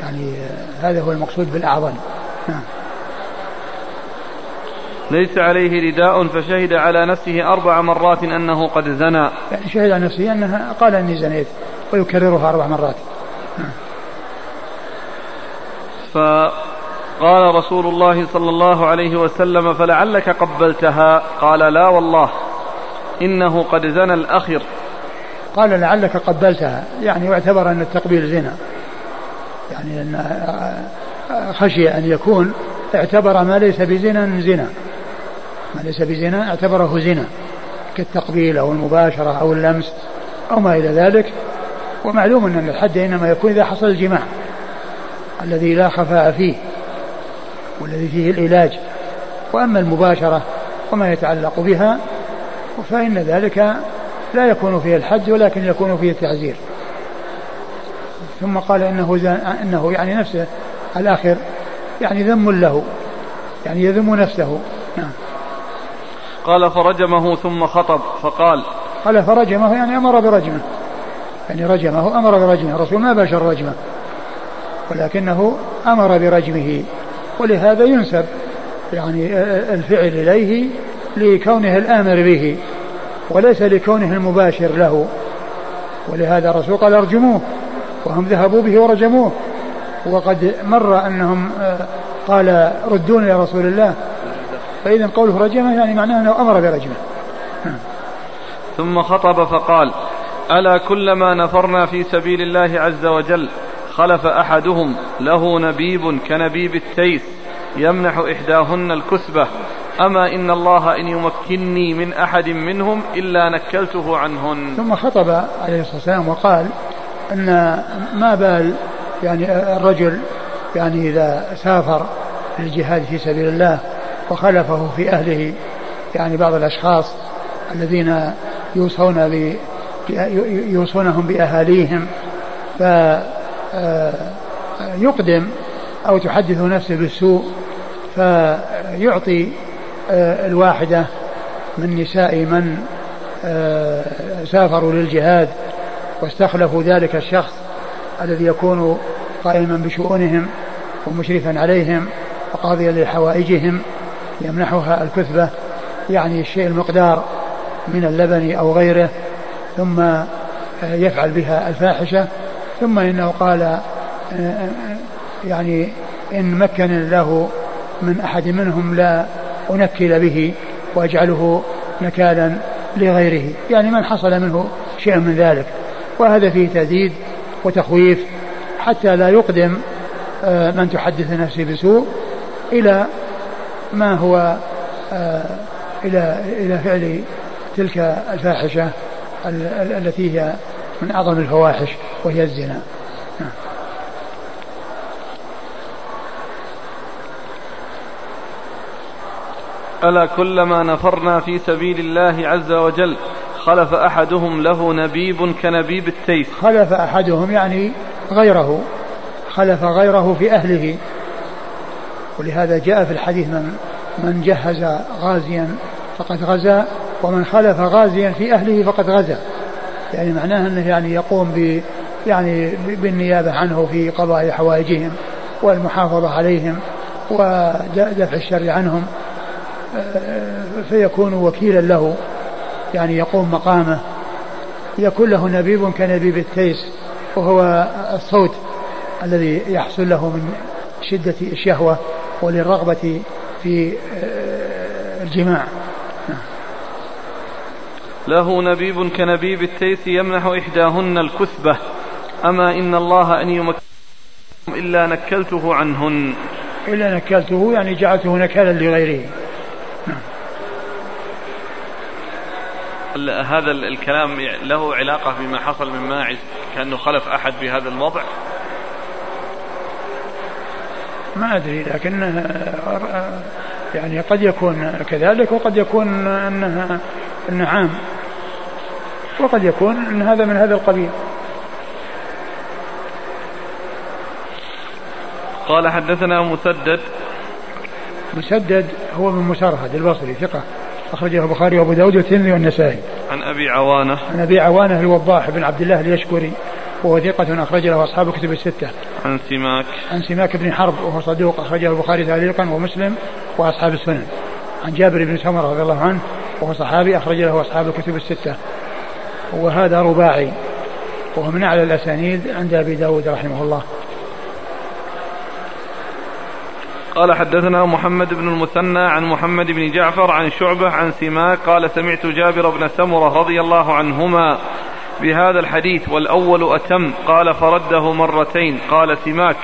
يعني هذا هو المقصود بالأعضل. نعم. ليس عليه رداء فشهد على نفسه أربع مرات أنه قد زنى. يعني شهد على نفسه أنها قال أني زنيت ويكررها أربع مرات. فقال رسول الله صلى الله عليه وسلم فلعلك قبلتها؟ قال لا والله إنه قد زنى الأخر. قال لعلك قبلتها يعني واعتبر أن التقبيل زنا. يعني أن خشي أن يكون اعتبر ما ليس بزنا زنا. ليس بزنا؟ اعتبره زنا كالتقبيل أو المباشرة أو اللمس أو ما إلى ذلك. ومعلوم أن الحد إنما يكون إذا حصل الجماع الذي لا خفاء فيه والذي فيه العلاج. وأما المباشرة وما يتعلق بها فإن ذلك لا يكون فيه الحد ولكن يكون فيه التعزير. ثم قال إنه, إنه يعني نفسه الآخر يعني ذم له يعني يذم نفسه. نعم. قال فرجمه ثم خطب فقال قال فرجمه يعني أمر برجمة. يعني رجمه أمر برجمة. الرسول ما باشر رجمة ولكنه أمر برجمه ولهذا ينسب يعني الفعل إليه لكونه الآمر به وليس لكونه المباشر له. ولهذا الرسول قال أرجموه وهم ذهبوا به ورجموه. وقد مر أنهم آه، قال ردون يا رسول الله فإذا قوله رجمة يعني معناه أنه أمر برجمة. ثم خطب فقال ألا كلما نفرنا في سبيل الله عز وجل خلف أحدهم له نبيب كنبيب التيس يمنح إحداهن الكسبة أما إن الله إن يمكنني من أحد منهم إلا نكلته عنهن. ثم خطب عليه الصلاة والسلام وقال أن ما بال يعني الرجل يعني إذا سافر للجهاد في سبيل الله وخلفه في أهله يعني بعض الأشخاص الذين يوصون ب يوصونهم بأهاليهم فيقدم أو تحدث نفسه بالسوء فيعطي آه، الواحدة من نساء من آه، سافروا للجهاد واستخلفوا ذلك الشخص الذي يكون قائما بشؤونهم ومشرفا عليهم وقاضيا لحوائجهم. يمنحها الكثبة يعني الشيء المقدار من اللبن أو غيره ثم آه، يفعل بها الفاحشة ثم إنه قال يعني إن مكن له من أحد منهم لا أنكل به وأجعله نكالا لغيره يعني من حصل منه شيء من ذلك. وهذا فيه تهديد وتخويف حتى لا يقدم آه، من تحدث نفسه بسوء إلى ما هو آه، إلى إلى فعل تلك الفاحشة التي هي من أعظم الفواحش وهي الزنا. نعم. ألا كلما نفرنا في سبيل الله عز وجل خلف أحدهم له نبيب كنبيب التيس. خلف أحدهم يعني غيره خلف غيره في أهله. ولهذا جاء في الحديث من من جهز غازيا فقد غزا ومن خلف غازيا في أهله فقد غزا. يعني معناه أنه يعني يقوم ب يعني بالنيابة عنه في قضاء حوائجهم والمحافظة عليهم ودفع الشر عنهم. فيكون وكيلا له يعني يقوم مقامه. يكون له نبيب كنبيب التيس وهو الصوت الذي يحصل له من شدة الشهوة. وللرغبة في آه، الجماع. له نبيب كنبيب التيس يمنح إحداهن الكثبة. أما إن الله أن يمكن إلا نكلته عنهن. إلا نكلته يعني جعلته نكالا لغيره. هذا الكلام له علاقة بما حصل من ماعز كأنه خلف أحد بهذا الوضع ما أدري لكن يعني قد يكون كذلك وقد يكون أنها أنه عام. وقد يكون أن هذا من هذا القبيل. قال حدثنا مسدد. مسدد هو من مسرهد البصري ثقة. أخرجه البخاري وأبو داود والترمذي والنسائي. عن أبي عوانة. عن أبي عوانة الوضاح بن عبد الله اليشكري. وهو ثقة أخرج له أصحاب الكتب الستة. عن سماك. عن سماك بن حرب وهو صدوق أخرجه البخاري تعليقا ومسلم وأصحاب السنن. عن جابر بن سمرة رضي الله عنه وهو صحابي أخرج له أصحاب الكتب الستة. وهذا رباعي وهو من أعلى الأسانيد عند أبي داود رحمه الله. قال حدثنا محمد بن المثنى عن محمد بن جعفر عن شعبة عن سماك قال سمعت جابر بن سمرة رضي الله عنهما بهذا الحديث والأول أتم قال فرده مرتين قال سماك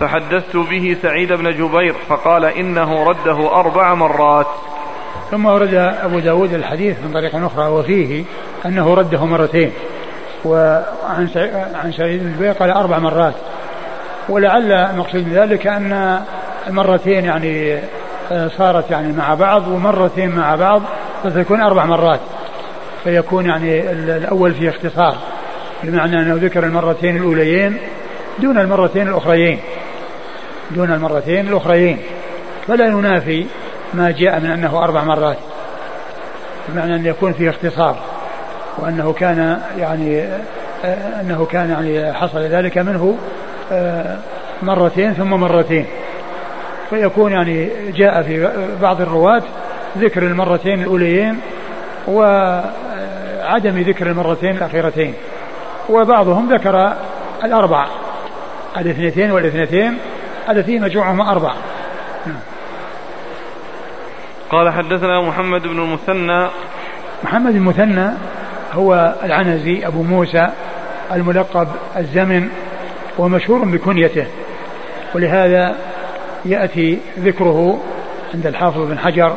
فحدثت به سعيد بن جبير فقال إنه رده أربع مرات ثم ورد أبو داود الحديث من طريق أخرى وفيه أنه رده مرتين وعن عن سعيد بن جبير قال أربع مرات ولعل مقصود ذلك أن المرتين يعني آه، صارت يعني مع بعض ومرتين مع بعض فتكون أربع مرات. فيكون يعني الأول فيه اختصار بمعنى أنه ذكر المرتين الأوليين دون المرتين الأخريين دون المرتين الأخريين فلا ينافي ما جاء من أنه أربع مرات بمعنى أن يكون فيه اختصار وأنه كان يعني أنه كان يعني حصل ذلك منه آه، مرتين ثم مرتين. فيكون يعني جاء في بعض الرواة ذكر المرتين الأوليين وعدم ذكر المرتين الأخيرتين. وبعضهم ذكر الأربع. الاثنتين والاثنتين التي مجموعهما أربع. قال حدثنا محمد بن المثنى. محمد المثنى هو العنزي أبو موسى الملقب الزمن ومشهور بكنيته. ولهذا يأتي ذكره عند الحافظ بن حجر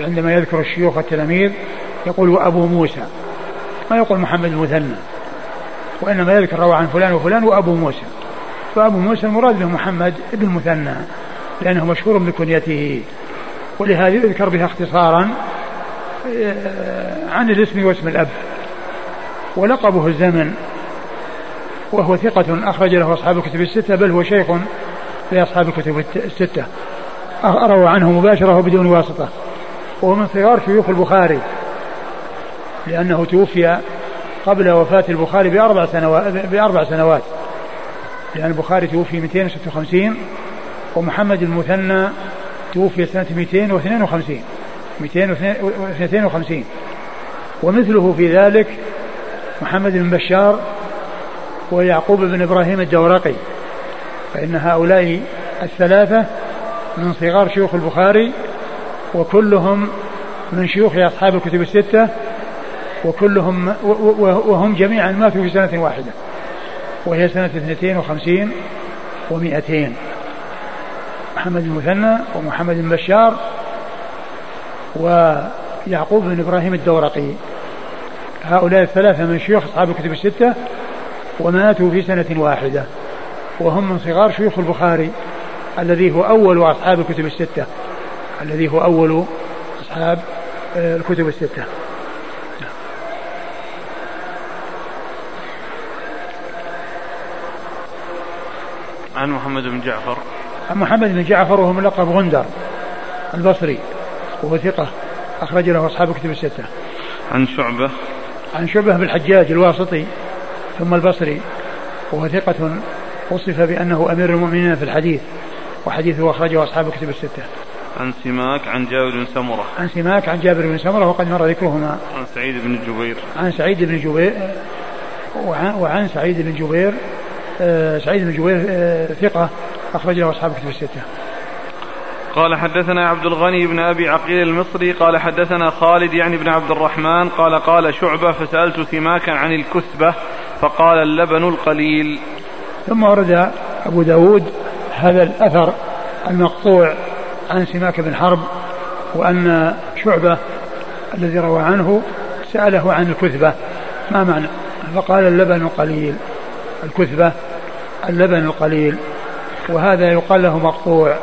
عندما يذكر الشيوخ والتلاميذ يقول وأبو موسى. ما يقول محمد المثنى. وإنما يذكر روى عن فلان وفلان وأبو موسى. فأبو موسى المراد به محمد بن المثنى لأنه مشهور بكنيته. ولهذا يذكر بها اختصارا آه، عن الاسم واسم الأب. ولقبه الزمن. وهو ثقة أخرج له أصحاب الكتب الستة بل هو شيخ لأصحاب الكتب الستة. روى عنه مباشرة وبدون واسطة. وهو من صغار شيوخ البخاري. لأنه توفي قبل وفاة البخاري بأربع سنوات بأربع سنوات. لأن البخاري توفي 256 ومحمد المثنى توفي سنة 252 252 ومثله في ذلك محمد بن بشار ويعقوب بن إبراهيم الدورقي. فإن هؤلاء الثلاثة من صغار شيوخ البخاري وكلهم من شيوخ أصحاب الكتب الستة وكلهم وهم جميعا ماتوا في سنة واحدة. وهي سنة 52 و200 محمد المثنى ومحمد بن بشار ويعقوب بن إبراهيم الدورقي. هؤلاء الثلاثة من شيوخ أصحاب الكتب الستة وماتوا في سنة واحدة. وهم من صغار شيوخ البخاري الذي هو أول أصحاب الكتب الستة. الذي هو أول أصحاب آه، الكتب الستة. عن محمد بن جعفر. عن محمد بن جعفر وهو ملقب غندر البصري وهو ثقة أخرج له أصحاب الكتب الستة. عن شعبة. عن شعبة بالحجاج الواسطي ثم البصري وهو ثقة وصف بأنه أمير المؤمنين في الحديث وحديثه أخرجه أصحاب الكتب الستة. عن سماك عن جابر بن سمرة. عن سماك عن جابر بن سمرة وقد مر ذكرهما. عن سعيد بن جبير. عن سعيد بن جبير وعن, وعن سعيد بن جبير سعيد بن جبير آه، ثقة أخرج له أصحاب كتب الستة. قال حدثنا عبد الغني بن أبي عقيل المصري قال حدثنا خالد يعني بن عبد الرحمن قال قال شعبة فسألت سماكا عن الكثبة فقال اللبن القليل. ثم ورد أبو داود هذا الأثر المقطوع عن سماك بن حرب وأن شعبة الذي روى عنه سأله عن الكثبة. ما معنى؟ فقال اللبن قليل. الكثبة اللبن القليل وهذا يقال له مقطوع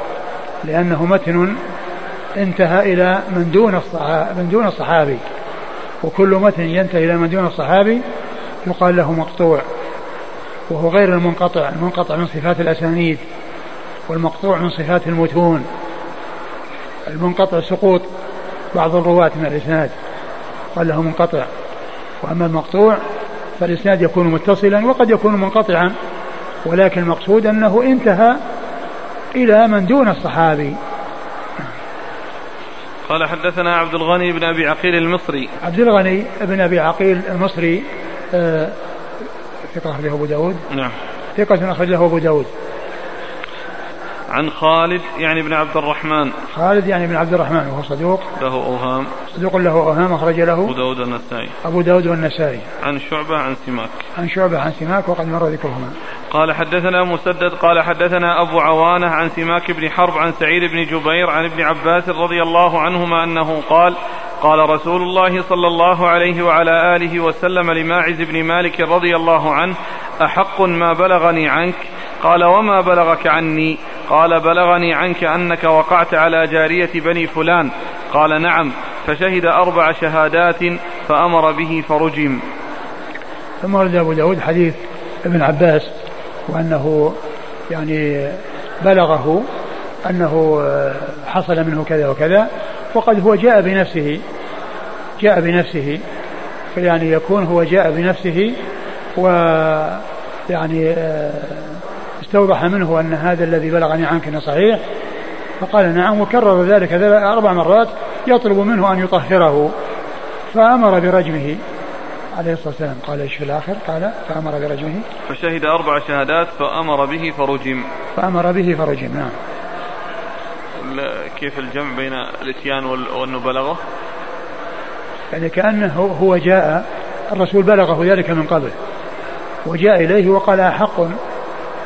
لأنه متن انتهى إلى من دون من دون الصحابي وكل متن ينتهي إلى من دون الصحابي يقال له مقطوع وهو غير المنقطع المنقطع من صفات الأسانيد والمقطوع من صفات المتون المنقطع سقوط بعض الرواة من الإسناد قال له منقطع وأما المقطوع فالإسناد يكون متصلا وقد يكون منقطعا. ولكن المقصود أنه انتهى إلى من دون الصحابي. قال حدثنا عبد الغني بن أبي عقيل المصري. عبد الغني بن أبي عقيل المصري آه، ثقة أخرجه أبو داود. نعم. ثقة أخرجه أبو داود. عن خالد يعني بن عبد الرحمن. خالد يعني بن عبد الرحمن وهو صدوق. له أوهام. صدوق له أوهام أخرج له أبو داود والنسائي أبو داود والنسائي عن شعبة عن سماك. عن شعبة عن سماك وقد مر ذكرهما. قال حدثنا مسدد قال حدثنا أبو عوانة عن سماك بن حرب عن سعيد بن جبير عن ابن عباس رضي الله عنهما أنه قال قال رسول الله صلى الله عليه وعلى آله وسلم لماعز بن مالك رضي الله عنه أحق ما بلغني عنك؟ قال وما بلغك عني؟ قال بلغني عنك أنك وقعت على جارية بني فلان. قال نعم فشهد أربع شهادات فأمر به فرجم. ثم ورد أبو داود حديث ابن عباس وأنه يعني بلغه أنه حصل منه كذا وكذا وقد هو جاء بنفسه جاء بنفسه يعني يكون هو جاء بنفسه و يعني استوضح منه أن هذا الذي بلغني عنك أنه صحيح فقال نعم وكرر ذلك أربع مرات يطلب منه أن يطهره فأمر برجمه عليه الصلاة والسلام. قال إيش في الآخر؟ قال فأمر برجمه. فشهد أربع شهادات فأمر به فرجم. فأمر به فرجم نعم. كيف الجمع بين الإتيان وأنه بلغه يعني كأنه هو جاء الرسول بلغه ذلك من قبل وجاء إليه وقال أحق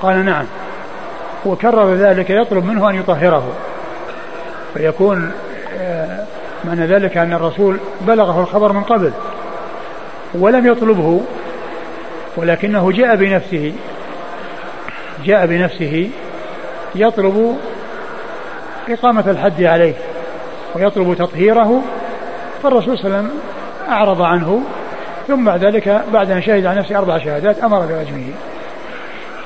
قال نعم. وكرر ذلك يطلب منه أن يطهره. فيكون آه، معنى ذلك أن الرسول بلغه الخبر من قبل. ولم يطلبه ولكنه جاء بنفسه. جاء بنفسه يطلب إقامة الحد عليه ويطلب تطهيره. فالرسول صلى الله عليه وسلم أعرض عنه ثم بعد ذلك بعد أن شهد على نفسه أربع شهادات أمر برجمه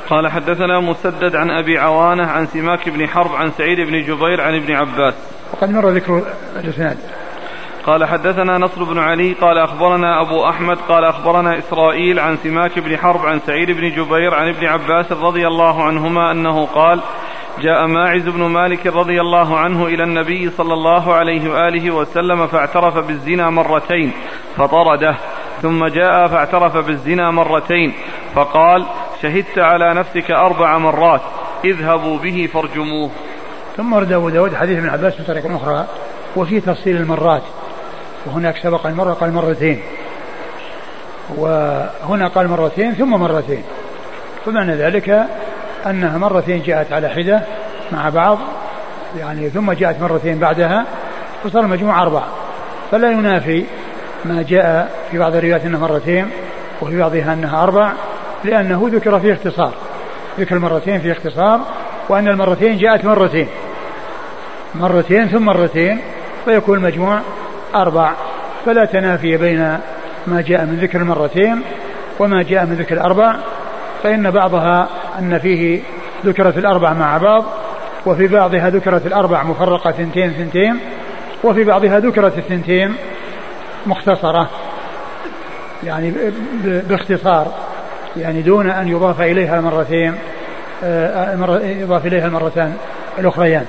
قال حدثنا مسدد عن أبي عوانة عن سماك بن حرب عن سعيد بن جبير عن ابن عباس. وقد مر ذكر الإسناد. قال حدثنا نصر بن علي قال أخبرنا أبو أحمد قال أخبرنا إسرائيل عن سماك بن حرب عن سعيد بن جبير عن ابن عباس رضي الله عنهما أنه قال جاء ماعز بن مالك رضي الله عنه إلى النبي صلى الله عليه وآله وسلم فاعترف بالزنا مرتين فطرده ثم جاء فاعترف بالزنا مرتين فقال شهدت على نفسك أربع مرات اذهبوا به فارجموه. ثم ورد أبو داود حديث ابن عباس بطريقة أخرى وفي تفصيل المرات وهناك سبق المرة قال مرتين. وهنا قال مرتين ثم مرتين. فمعنى ذلك أنها مرتين جاءت على حدة مع بعض يعني ثم جاءت مرتين بعدها فصار المجموع أربع فلا ينافي ما جاء في بعض الروايات أنها مرتين وفي بعضها أنها أربع. لأنه ذكر فيه اختصار ذكر المرتين فيه اختصار وأن المرتين جاءت مرتين. مرتين ثم مرتين فيكون المجموع أربع. فلا تنافي بين ما جاء من ذكر المرتين وما جاء من ذكر الأربع فإن بعضها أن فيه ذكرت الأربع مع بعض وفي بعضها ذكرت الأربع مفرقة ثنتين ثنتين وفي بعضها ذكرت الثنتين مختصرة. يعني باختصار. يعني دون أن يضاف إليها المرتين آه، يضاف إليها المرتان الأخريان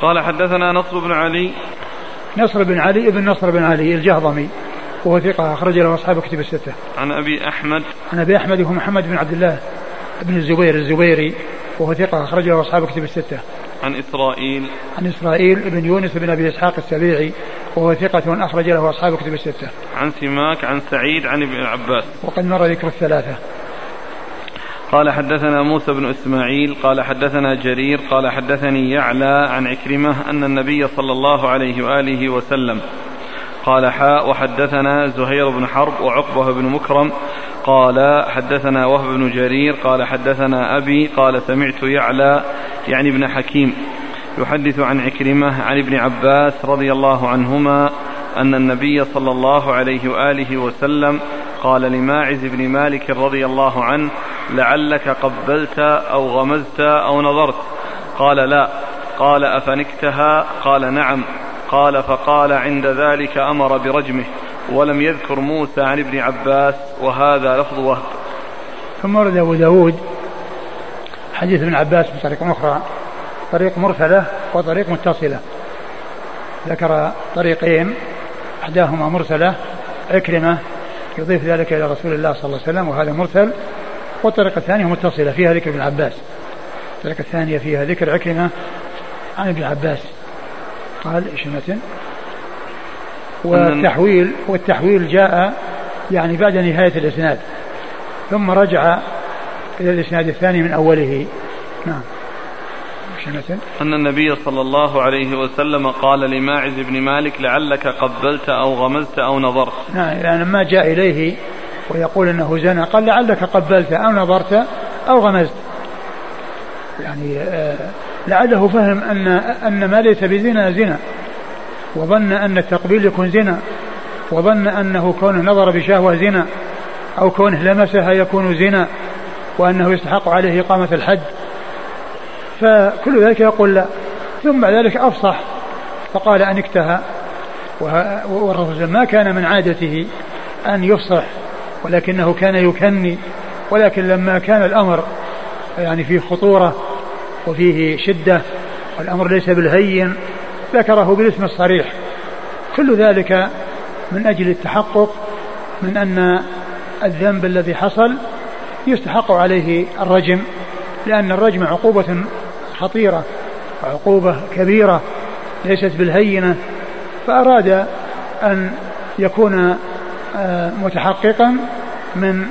قال حدثنا نصر بن علي نصر بن علي ابن نصر بن علي الجهضمي وهو ثقة أخرج له أصحاب كتب الستة. عن أبي أحمد. عن أبي أحمد وهو محمد بن عبد الله بن الزبير الزبيري وهو ثقة أخرج له أصحاب كتب الستة. عن إسرائيل. عن إسرائيل بن يونس بن أبي إسحاق السبيعي وهو ثقة أخرج له أصحاب كتب الستة. عن سماك عن سعيد عن ابن عباس. وقد مر ذكر الثلاثة. قال حدثنا موسى بن إسماعيل قال حدثنا جرير قال حدثني يعلى عن عكرمة أن النبي صلى الله عليه وآله وسلم قال حاء وحدثنا زهير بن حرب وعقبة بن مكرم قال حدثنا وهب بن جرير قال حدثنا أبي قال سمعت يعلى يعني ابن حكيم يحدث عن عكرمة عن ابن عباس رضي الله عنهما أن النبي صلى الله عليه وآله وسلم قال لماعز بن مالك رضي الله عنه لعلك قبلت أو غمزت أو نظرت. قال لا. قال أفنكتها؟ قال نعم. قال فقال عند ذلك أمر برجمه. ولم يذكر موسى عن ابن عباس وهذا لفظ وهب. ثم ورد أبو داود حديث ابن عباس بطريق أخرى. طريق مرسلة وطريق متصلة. ذكر طريقين إحداهما مرسلة عكرمة يضيف ذلك إلى رسول الله صلى الله عليه وسلم وهذا مرسل. والطريقة الثانية متصلة فيها ذكر ابن عباس. الطريقة الثانية فيها ذكر عكرمة عن ابن عباس. قال إيش؟ والتحويل والتحويل جاء يعني بعد نهاية الإسناد. ثم رجع إلى الإسناد الثاني من أوله. نعم. أن النبي صلى الله عليه وسلم قال لماعز بن مالك لعلك قبلت أو غمزت أو نظرت. نعم يعني لما جاء إليه ويقول إنه زنى قال لعلك قبلت أو نظرت أو غمزت. يعني آه، لعله فهم أن أن ما ليس بزنا زنا وظن أن التقبيل يكون زنا وظن أنه كونه نظر بشهوة زنا أو كونه لمسها يكون زنا وأنه يستحق عليه إقامة الحد فكل ذلك يقول لا. ثم بعد ذلك أفصح فقال انكتها والرسول ما كان من عادته أن يفصح ولكنه كان يكني ولكن لما كان الأمر يعني فيه خطورة وفيه شدة والأمر ليس بالهين ذكره بالاسم الصريح. كل ذلك من أجل التحقق من أن الذنب الذي حصل يستحق عليه الرجم لأن الرجم عقوبة خطيرة وعقوبة كبيرة ليست بالهينة فأراد أن يكون آه، متحققا من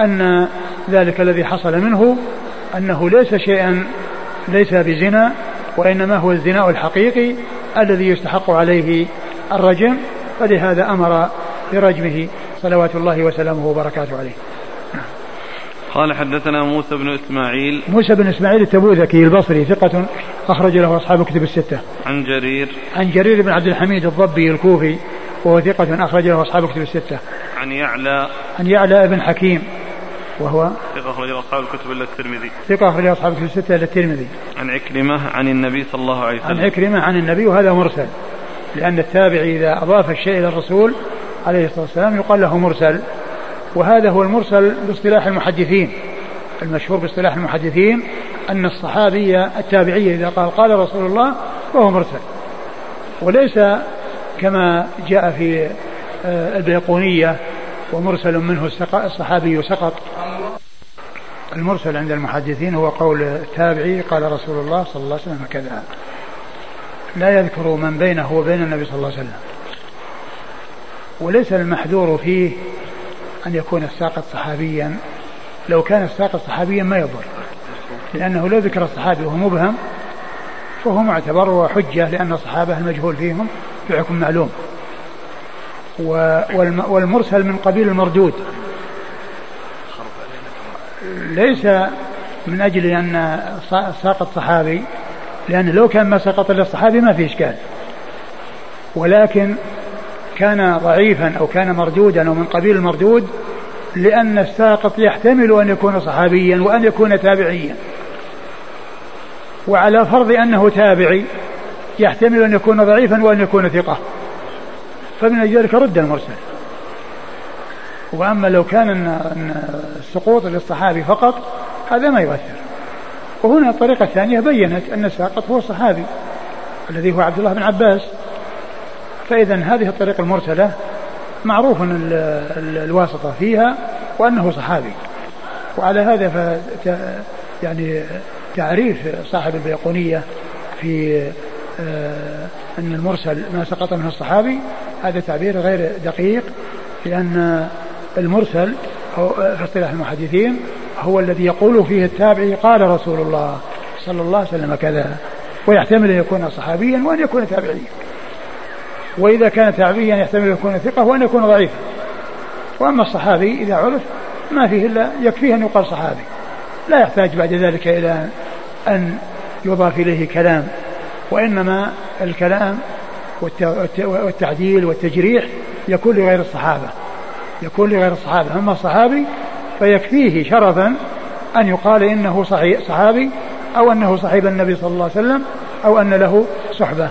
أن ذلك الذي حصل منه أنه ليس شيئا ليس بزنا وإنما هو الزنا الحقيقي الذي يستحق عليه الرجم فلهذا أمر برجمه صلوات الله وسلامه وبركاته عليه. قال حدثنا موسى بن إسماعيل. موسى بن إسماعيل التبوذكي البصري ثقة أخرج له أصحاب كتب الستة. عن جرير. عن جرير بن عبد الحميد الضبي الكوفي وهو ثقة أخرج له أصحاب كتب الستة. عن يعلى. عن يعلى بن حكيم وهو ثقة أخرج أصحاب الكتب إلا الترمذي. ثقة أخرج أصحاب الكتب الستة إلا الترمذي. عن عكرمة عن النبي صلى الله عليه وسلم. عن عكرمة عن النبي وهذا مرسل. لأن التابعي إذا أضاف الشيء إلى الرسول عليه الصلاة والسلام يقال له مرسل. وهذا هو المرسل باصطلاح المحدثين. المشهور باصطلاح المحدثين أن الصحابي التابعي إذا قال قال رسول الله فهو مرسل. وليس كما جاء في آه، البيقونية ومرسل منه الصحابي سقط. المرسل عند المحدثين هو قول التابعي قال رسول الله صلى الله عليه وسلم كذا. لا يذكر من بينه وبين النبي صلى الله عليه وسلم. وليس المحذور فيه أن يكون الساقط صحابيا لو كان الساقط صحابيا ما يضر. لأنه لو ذكر الصحابي وهو مبهم فهو معتبر وحجة لأن الصحابة المجهول فيهم في حكم معلوم والمرسل من قبيل المردود. ليس من أجل أن ساقط صحابي لأن لو كان ما سقط إلا الصحابي ما في إشكال. ولكن كان ضعيفا أو كان مردودا أو من قبيل المردود لأن الساقط يحتمل أن يكون صحابيا وأن يكون تابعيا. وعلى فرض أنه تابعي يحتمل أن يكون ضعيفا وأن يكون ثقة. فمن أجل ذلك رد المرسل. وأما لو كان السقوط للصحابي فقط هذا ما يؤثر. وهنا الطريقة الثانية بينت أن الساقط هو الصحابي الذي هو عبد الله بن عباس. فإذا هذه الطريق المرسلة معروف الواسطة فيها وأنه صحابي. وعلى هذا ف يعني تعريف صاحب البيقونية في آه، أن المرسل ما سقط منه الصحابي هذا تعبير غير دقيق لأن المرسل في اصطلاح المحدثين هو الذي يقول فيه التابعي قال رسول الله صلى الله عليه وسلم كذا ويحتمل أن يكون صحابيا وأن يكون تابعيا. وإذا كان تابعيا يحتمل أن يكون ثقة وأن يكون ضعيفا. وأما الصحابي إذا عرف ما فيه إلا يكفيه أن يقال صحابي. لا يحتاج بعد ذلك إلى أن يضاف إليه كلام وإنما الكلام والتعديل والتجريح يكون لغير الصحابة. يكون لغير الصحابة. أما الصحابي فيكفيه شرفا أن يقال إنه صحيح صحابي أو أنه صحيب النبي صلى الله عليه وسلم أو أن له صحبة.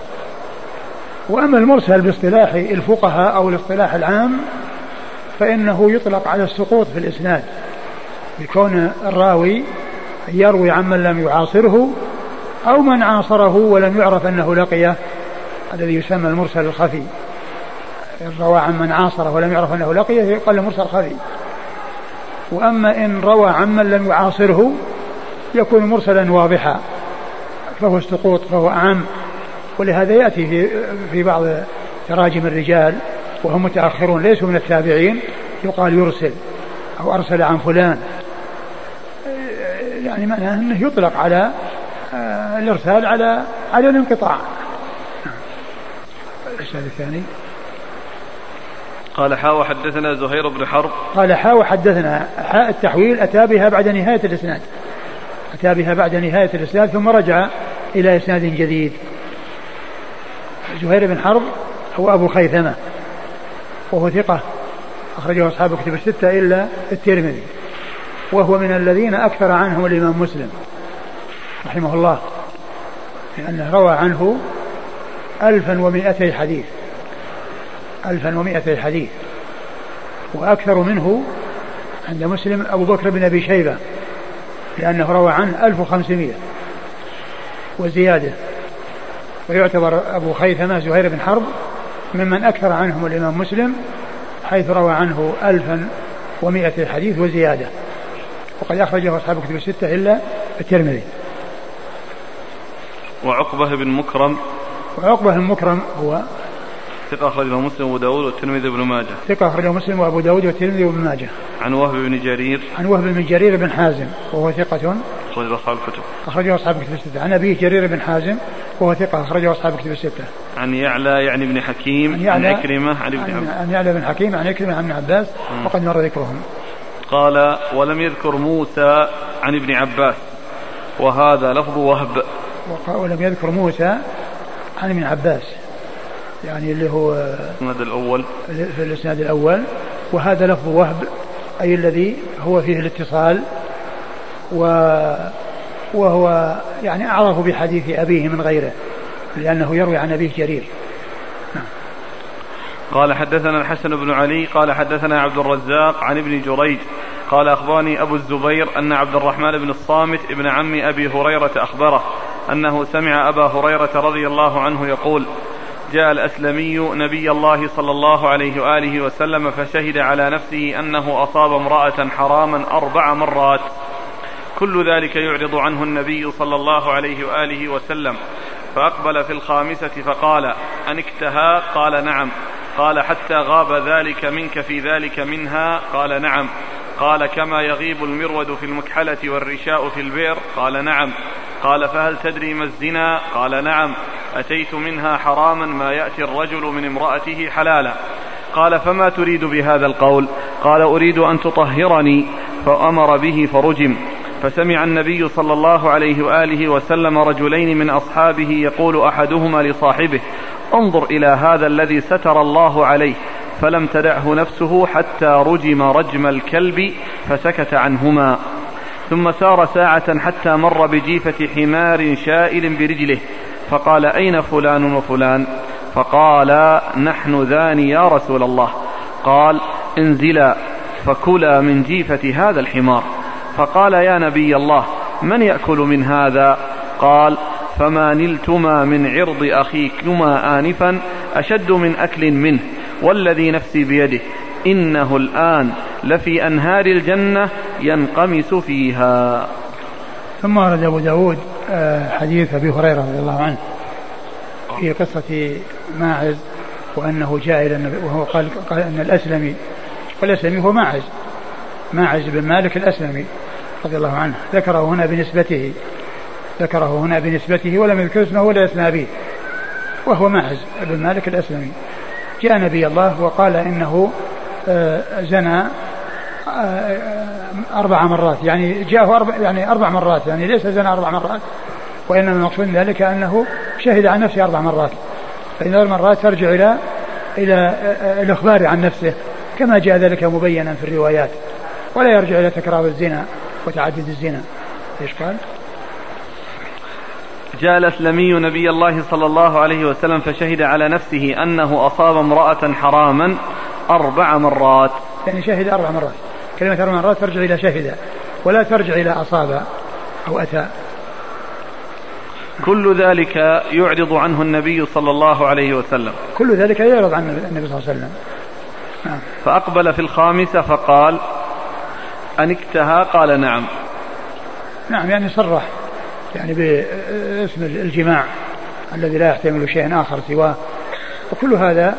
وأما المرسل باصطلاح الفقهاء أو الاصطلاح العام فإنه يطلق على السقوط في الإسناد بكون الراوي يروي عمن لم يعاصره أو من عاصره ولم يعرف أنه لقيه الذي يسمى المرسل الخفي. روى عن من عاصره ولم يعرف أنه لقيه يقال مرسل خفي وأما إن روى عمن لم يعاصره يكون مرسلا واضحا فهو السقوط فهو أعم ولهذا يأتي في, في بعض تراجم الرجال وهم متأخرون ليسوا من التابعين يقال يرسل أو أرسل عن فلان. يعني معناه أنه يطلق على آه، الإرسال على على الانقطاع. الإرسال الثاني. قال حاء وحدثنا زهير بن حرب. قال حاء وحدثنا. حاء التحويل أتى بها بعد نهاية الإسناد. أتى بها بعد نهاية الإسناد ثم رجع إلى إسناد جديد. زهير بن حرب هو أبو خيثمة وهو ثقة أخرجه أصحاب كتب الستة إلا الترمذي وهو من الذين أكثر عنهم الإمام مسلم رحمه الله لأنه روى عنه ألفا ومائتي حديث ألفا ومائتي حديث وأكثر منه عند مسلم أبو بكر بن أبي شيبة لأنه روى عنه ألف وخمسمائة وزيادة. ويعتبر أبو خيثمة زهير بن حرب ممن أكثر عنهم الإمام مسلم حيث روى عنه ألفا ومائة حديث وزيادة. وقد أخرجه أصحاب كتب الستة إلا الترمذي. وعقبة بن مكرم. وعقبة بن مكرم هو ثقة أخرجه مسلم وأبو داود والترمذي وابن ماجه. ثقة أخرجه مسلم وأبو داود والترمذي وابن ماجه. عن وهب بن جرير. عن وهب بن جرير بن حازم وهو ثقة أخرجه أصحاب الكتب. أخرجه أصحاب الكتب الستة. عن أبيه جرير بن حازم وهو ثقة أخرجه أصحاب الكتب الستة. عن يعلى يعني بن حكيم عن, يعلى عن عكرمة عن ابن عباس. عن يعلى بن حكيم عن عكرمة عن ابن عباس وقد مر ذكرهم. قال ولم يذكر موسى عن ابن عباس. وهذا لفظ وهب. ولم يذكر موسى عن ابن عباس. يعني اللي هو الإسناد الأول. في الإسناد الأول. وهذا لفظ وهب أي الذي هو فيه الاتصال و وهو يعني أعرف بحديث أبيه من غيره لأنه يروي عن أبيه جرير نعم. قال حدثنا الحسن بن علي قال حدثنا عبد الرزاق عن ابن جريج قال أخبرني أبو الزبير أن عبد الرحمن بن الصامت ابن عم أبي هريرة أخبره أنه سمع أبا هريرة رضي الله عنه يقول جاء الأسلمي نبي الله صلى الله عليه وآله وسلم فشهد على نفسه أنه أصاب امرأة حراما أربع مرات كل ذلك يعرض عنه النبي صلى الله عليه وآله وسلم. فأقبل في الخامسة فقال أنكتها قال نعم. قال حتى غاب ذلك منك في ذلك منها؟ قال نعم. قال كما يغيب المرود في المكحلة والرشاء في البئر؟ قال نعم. قال فهل تدري ما الزنا؟ قال نعم. أتيت منها حراما ما يأتي الرجل من امرأته حلالا. قال فما تريد بهذا القول؟ قال أريد أن تطهرني. فأمر به فرجم. فسمع النبي صلى الله عليه وآله وسلم رجلين من أصحابه يقول أحدهما لصاحبه انظر إلى هذا الذي ستر الله عليه فلم تدعه نفسه حتى رجم رجم الكلب فسكت عنهما. ثم سار ساعة حتى مر بجيفة حمار شائل برجله فقال أين فلان وفلان؟ فقال نحن ذان يا رسول الله. قال انزلا فكلا من جيفة هذا الحمار. فقال يا نبي الله من يأكل من هذا؟ قال فما نلتما من عرض أخيكما آنفا أشد من أكل منه والذي نفسي بيده إنه الآن لفي أنهار الجنة ينقمس فيها. ثم ورد أبو داود آه، حديث أبي هريرة رضي الله عنه في قصة ماعز وأنه جاء إلى النبي وهو قال, قال أن الأسلمي والأسلمي هو ماعز ماعز بن مالك الأسلمي. رضي الله عنه ذكره هنا بنسبته ذكره هنا بنسبته ولم يذكر اسمه ولا اسم أبيه وهو ماعز بن مالك الأسلمي. جاء نبي الله وقال إنه آه، زنى آه، أربع مرات يعني جاءه أربع يعني أربع مرات يعني ليس زنى أربع مرات وإنما المقصود من ذلك أنه شهد عن نفسه أربع مرات. فإن المرات ترجع إلى إلى آه، الإخبار عن نفسه كما جاء ذلك مبينا في الروايات ولا يرجع إلى تكرار الزنا. وتعدد الزنا. إيش قال؟ جاء الأسلمي نبي الله صلى الله عليه وسلم فشهد على نفسه أنه أصاب امرأة حراما أربع مرات. يعني شهد أربع مرات. كلمة أربع مرات ترجع إلى شهد ولا ترجع إلى أصاب أو أتى. كل ذلك يعرض عنه النبي صلى الله عليه وسلم. كل ذلك يعرض عن النبي صلى الله عليه وسلم. نعم. فأقبل في الخامسة فقال أنكتها قال نعم. نعم يعني صرح يعني باسم الجماع الذي لا يحتمل شيئا آخر سواه. وكل هذا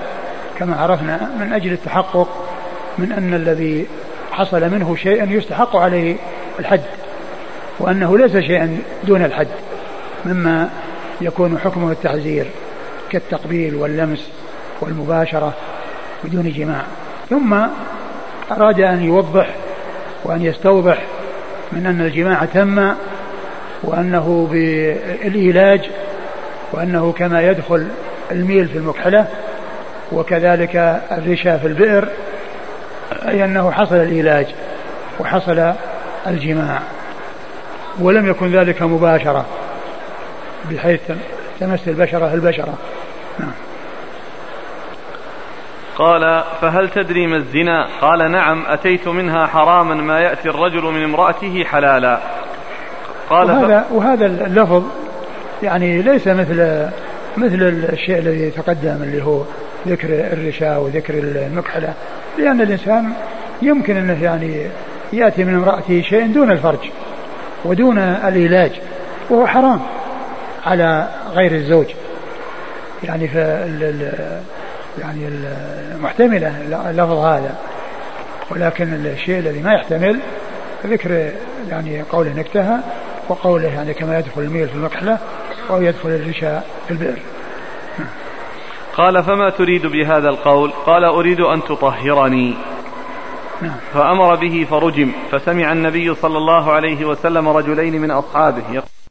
كما عرفنا من أجل التحقق من أن الذي حصل منه شيء يستحق عليه الحد وأنه ليس شيئا دون الحد مما يكون حكمه التعزير كالتقبيل واللمس والمباشرة بدون جماع. ثم أراد أن يوضح وأن يستوضح من أن الجماع تم وأنه بالإيلاج وأنه كما يدخل الميل في المكحلة وكذلك الرشا في البئر أي أنه حصل الإيلاج وحصل الجماع. ولم يكن ذلك مباشرة بحيث تمس البشرة البشرة. نعم. قال فهل تدري ما الزنا؟ قال نعم أتيت منها حراما ما يأتي الرجل من امرأته حلالا. قال وهذا, ف... وهذا اللفظ يعني ليس مثل مثل الشيء الذي تقدم اللي هو ذكر الرشاء وذكر المكحلة. لأن الإنسان يمكن أنه يعني يأتي من امرأته شيء دون الفرج ودون العلاج وهو حرام على غير الزوج. يعني ف يعني المحتملة اللفظ هذا. ولكن الشيء الذي ما يحتمل ذكر يعني قوله نكتها وقوله يعني كما يدخل الميل في المكحلة أو يدخل الرشاء في البئر. قال فما تريد بهذا القول؟ قال أريد أن تطهرني. نعم. فأمر به فرجم فسمع النبي صلى الله عليه وسلم رجلين من أصحابه